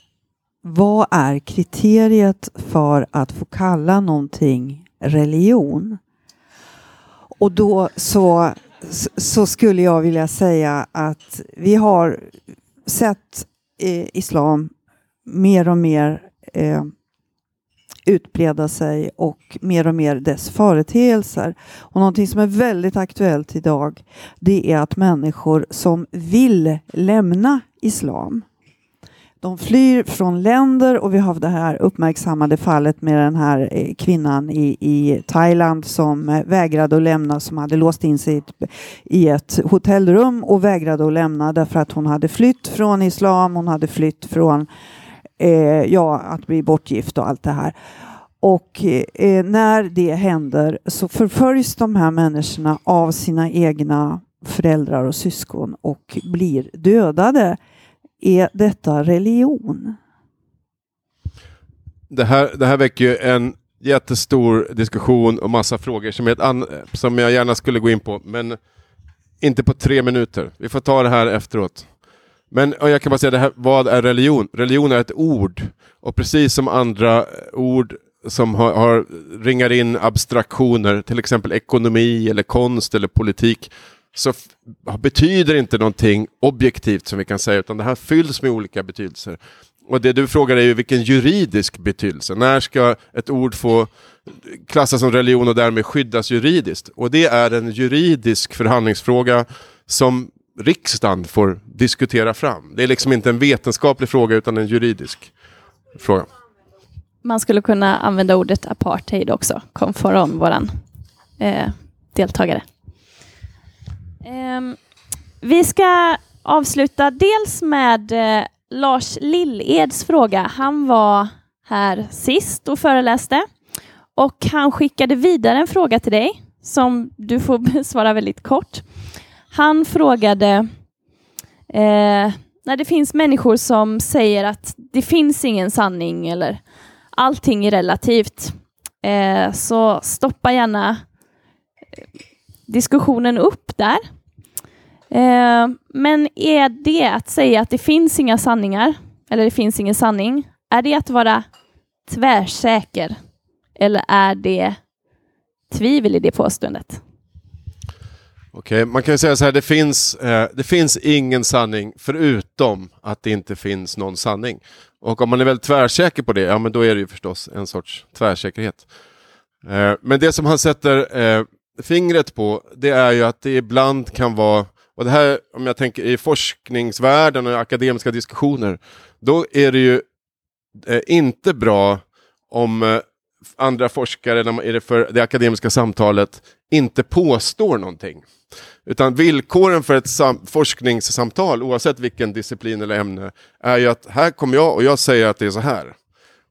vad är kriteriet för att få kalla någonting religion? Och då så, så skulle jag vilja säga att vi har sett eh, islam mer och mer eh, utbreda sig och mer och mer dess företeelser. Och någonting som är väldigt aktuellt idag det är att människor som vill lämna islam de flyr från länder och vi har det här uppmärksammade fallet med den här eh, kvinnan i, i Thailand som eh, vägrade att lämna, som hade låst in sig i ett hotellrum och vägrade att lämna därför att hon hade flytt från islam, hon hade flytt från eh, ja, att bli bortgift och allt det här. Och eh, när det händer så förföljs de här människorna av sina egna föräldrar och syskon och blir dödade. Är detta religion? det här, det här väcker ju en jättestor diskussion och massa frågor som, ett an, som jag gärna skulle gå in på, men inte på tre minuter. Vi får ta det här efteråt. Men jag kan bara säga det här, vad är religion? Religion är ett ord. Och precis som andra ord som har, har ringar in abstraktioner, till exempel ekonomi eller konst eller politik, så betyder inte någonting objektivt som vi kan säga, utan det här fylls med olika betydelser. Och det du frågar är ju vilken juridisk betydelse. När ska ett ord få klassas som religion och därmed skyddas juridiskt? Och det är en juridisk förhandlingsfråga som riksdagen får diskutera fram. Det är liksom inte en vetenskaplig fråga utan en juridisk fråga. Man skulle kunna använda ordet apartheid också, kom från våran eh, deltagare. Eh, vi ska avsluta dels med eh, Lars Lilleds fråga. Han var här sist och föreläste och han skickade vidare en fråga till dig som du får [LAUGHS] besvara väldigt kort. Han frågade eh, när det finns människor som säger att det finns ingen sanning eller allting är relativt, eh, så stoppa gärna eh, diskussionen upp där. Eh, men är det att säga att det finns inga sanningar, eller det finns ingen sanning, är det att vara tvärsäker? Eller är det tvivel i det påståendet? Okej, man kan säga så här, det finns, eh, det finns ingen sanning förutom att det inte finns någon sanning. Och om man är väldigt tvärsäker på det, ja men då är det ju förstås en sorts tvärsäkerhet. Eh, men det som han sätter eh, fingret på, det är ju att det ibland kan vara, och det här om jag tänker i forskningsvärlden och i akademiska diskussioner, då är det ju eh, inte bra om eh, andra forskare i det, för det akademiska samtalet inte påstår någonting. Utan villkoren för ett forskningssamtal, oavsett vilken disciplin eller ämne, är ju att här kommer jag och jag säger att det är så här.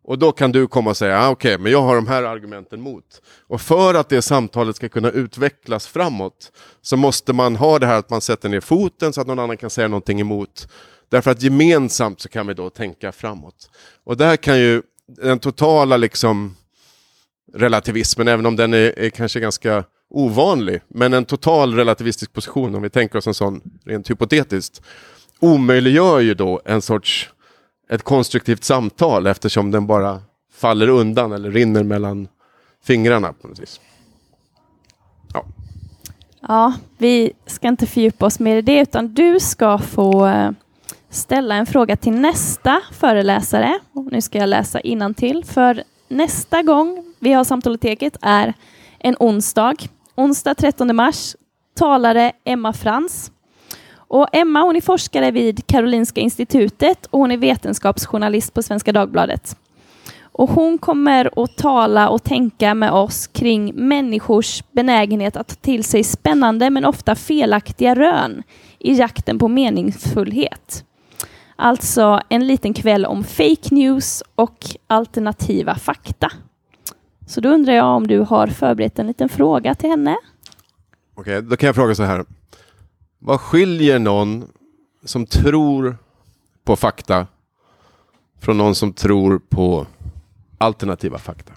Och då kan du komma och säga, ah, okej, okay, men jag har de här argumenten mot. Och för att det samtalet ska kunna utvecklas framåt så måste man ha det här att man sätter ner foten så att någon annan kan säga någonting emot. Därför att gemensamt så kan vi då tänka framåt. Och där kan ju den totala liksom relativismen, även om den är, är kanske ganska ovanlig, men en total relativistisk position, om vi tänker oss en sån rent hypotetiskt, omöjliggör ju då en sorts ett konstruktivt samtal eftersom den bara faller undan eller rinner mellan fingrarna på något vis. Ja. ja, vi ska inte fördjupa oss mer i det, utan du ska få eh, ställa en fråga till nästa föreläsare. nu ska jag läsa till för nästa gång vi har Samtaloteket är en onsdag onsdag 13 mars, talare Emma Frans. Och Emma hon är forskare vid Karolinska institutet och hon är vetenskapsjournalist på Svenska Dagbladet. Och hon kommer att tala och tänka med oss kring människors benägenhet att ta till sig spännande men ofta felaktiga rön i jakten på meningsfullhet. Alltså en liten kväll om fake news och alternativa fakta. Så då undrar jag om du har förberett en liten fråga till henne? Okej, okay, då kan jag fråga så här. Vad skiljer någon som tror på fakta från någon som tror på alternativa fakta?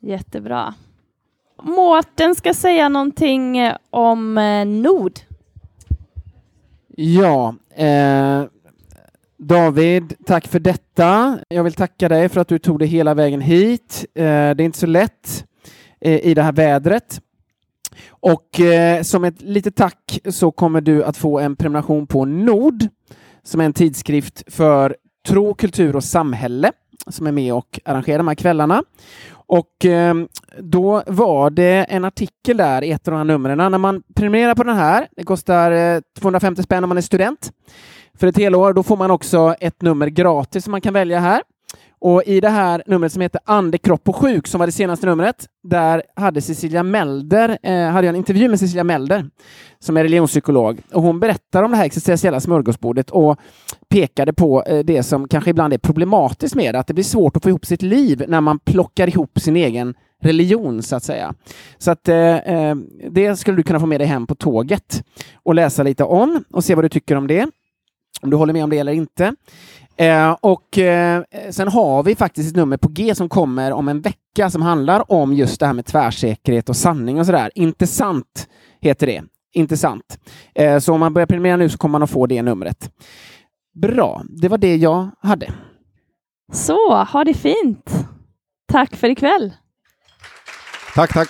Jättebra. Mårten ska säga någonting om eh, Nord. Ja, eh, David, tack för detta. Jag vill tacka dig för att du tog dig hela vägen hit. Eh, det är inte så lätt eh, i det här vädret. Och eh, som ett litet tack så kommer du att få en prenumeration på Nord, som är en tidskrift för tro, kultur och samhälle, som är med och arrangerar de här kvällarna. Och då var det en artikel där i ett av de här numren. När man prenumererar på den här, det kostar 250 spänn om man är student, för ett helår. Då får man också ett nummer gratis som man kan välja här. Och i det här numret som heter Ande, kropp och sjuk, som var det senaste numret, där hade Cecilia Melder, eh, hade jag en intervju med Cecilia Melder, som är religionspsykolog. Och hon berättar om det här existentiella smörgåsbordet och pekade på eh, det som kanske ibland är problematiskt med det, att det blir svårt att få ihop sitt liv när man plockar ihop sin egen religion, så att säga. Så att eh, eh det skulle du kunna få med dig hem på tåget och läsa lite om och se vad du tycker om det om du håller med om det eller inte. Eh, och eh, sen har vi faktiskt ett nummer på G som kommer om en vecka som handlar om just det här med tvärsäkerhet och sanning och sådär. Intressant heter det. Intressant. Eh, så om man börjar prenumerera nu så kommer man att få det numret. Bra, det var det jag hade. Så, ha det fint. Tack för ikväll. Tack, tack.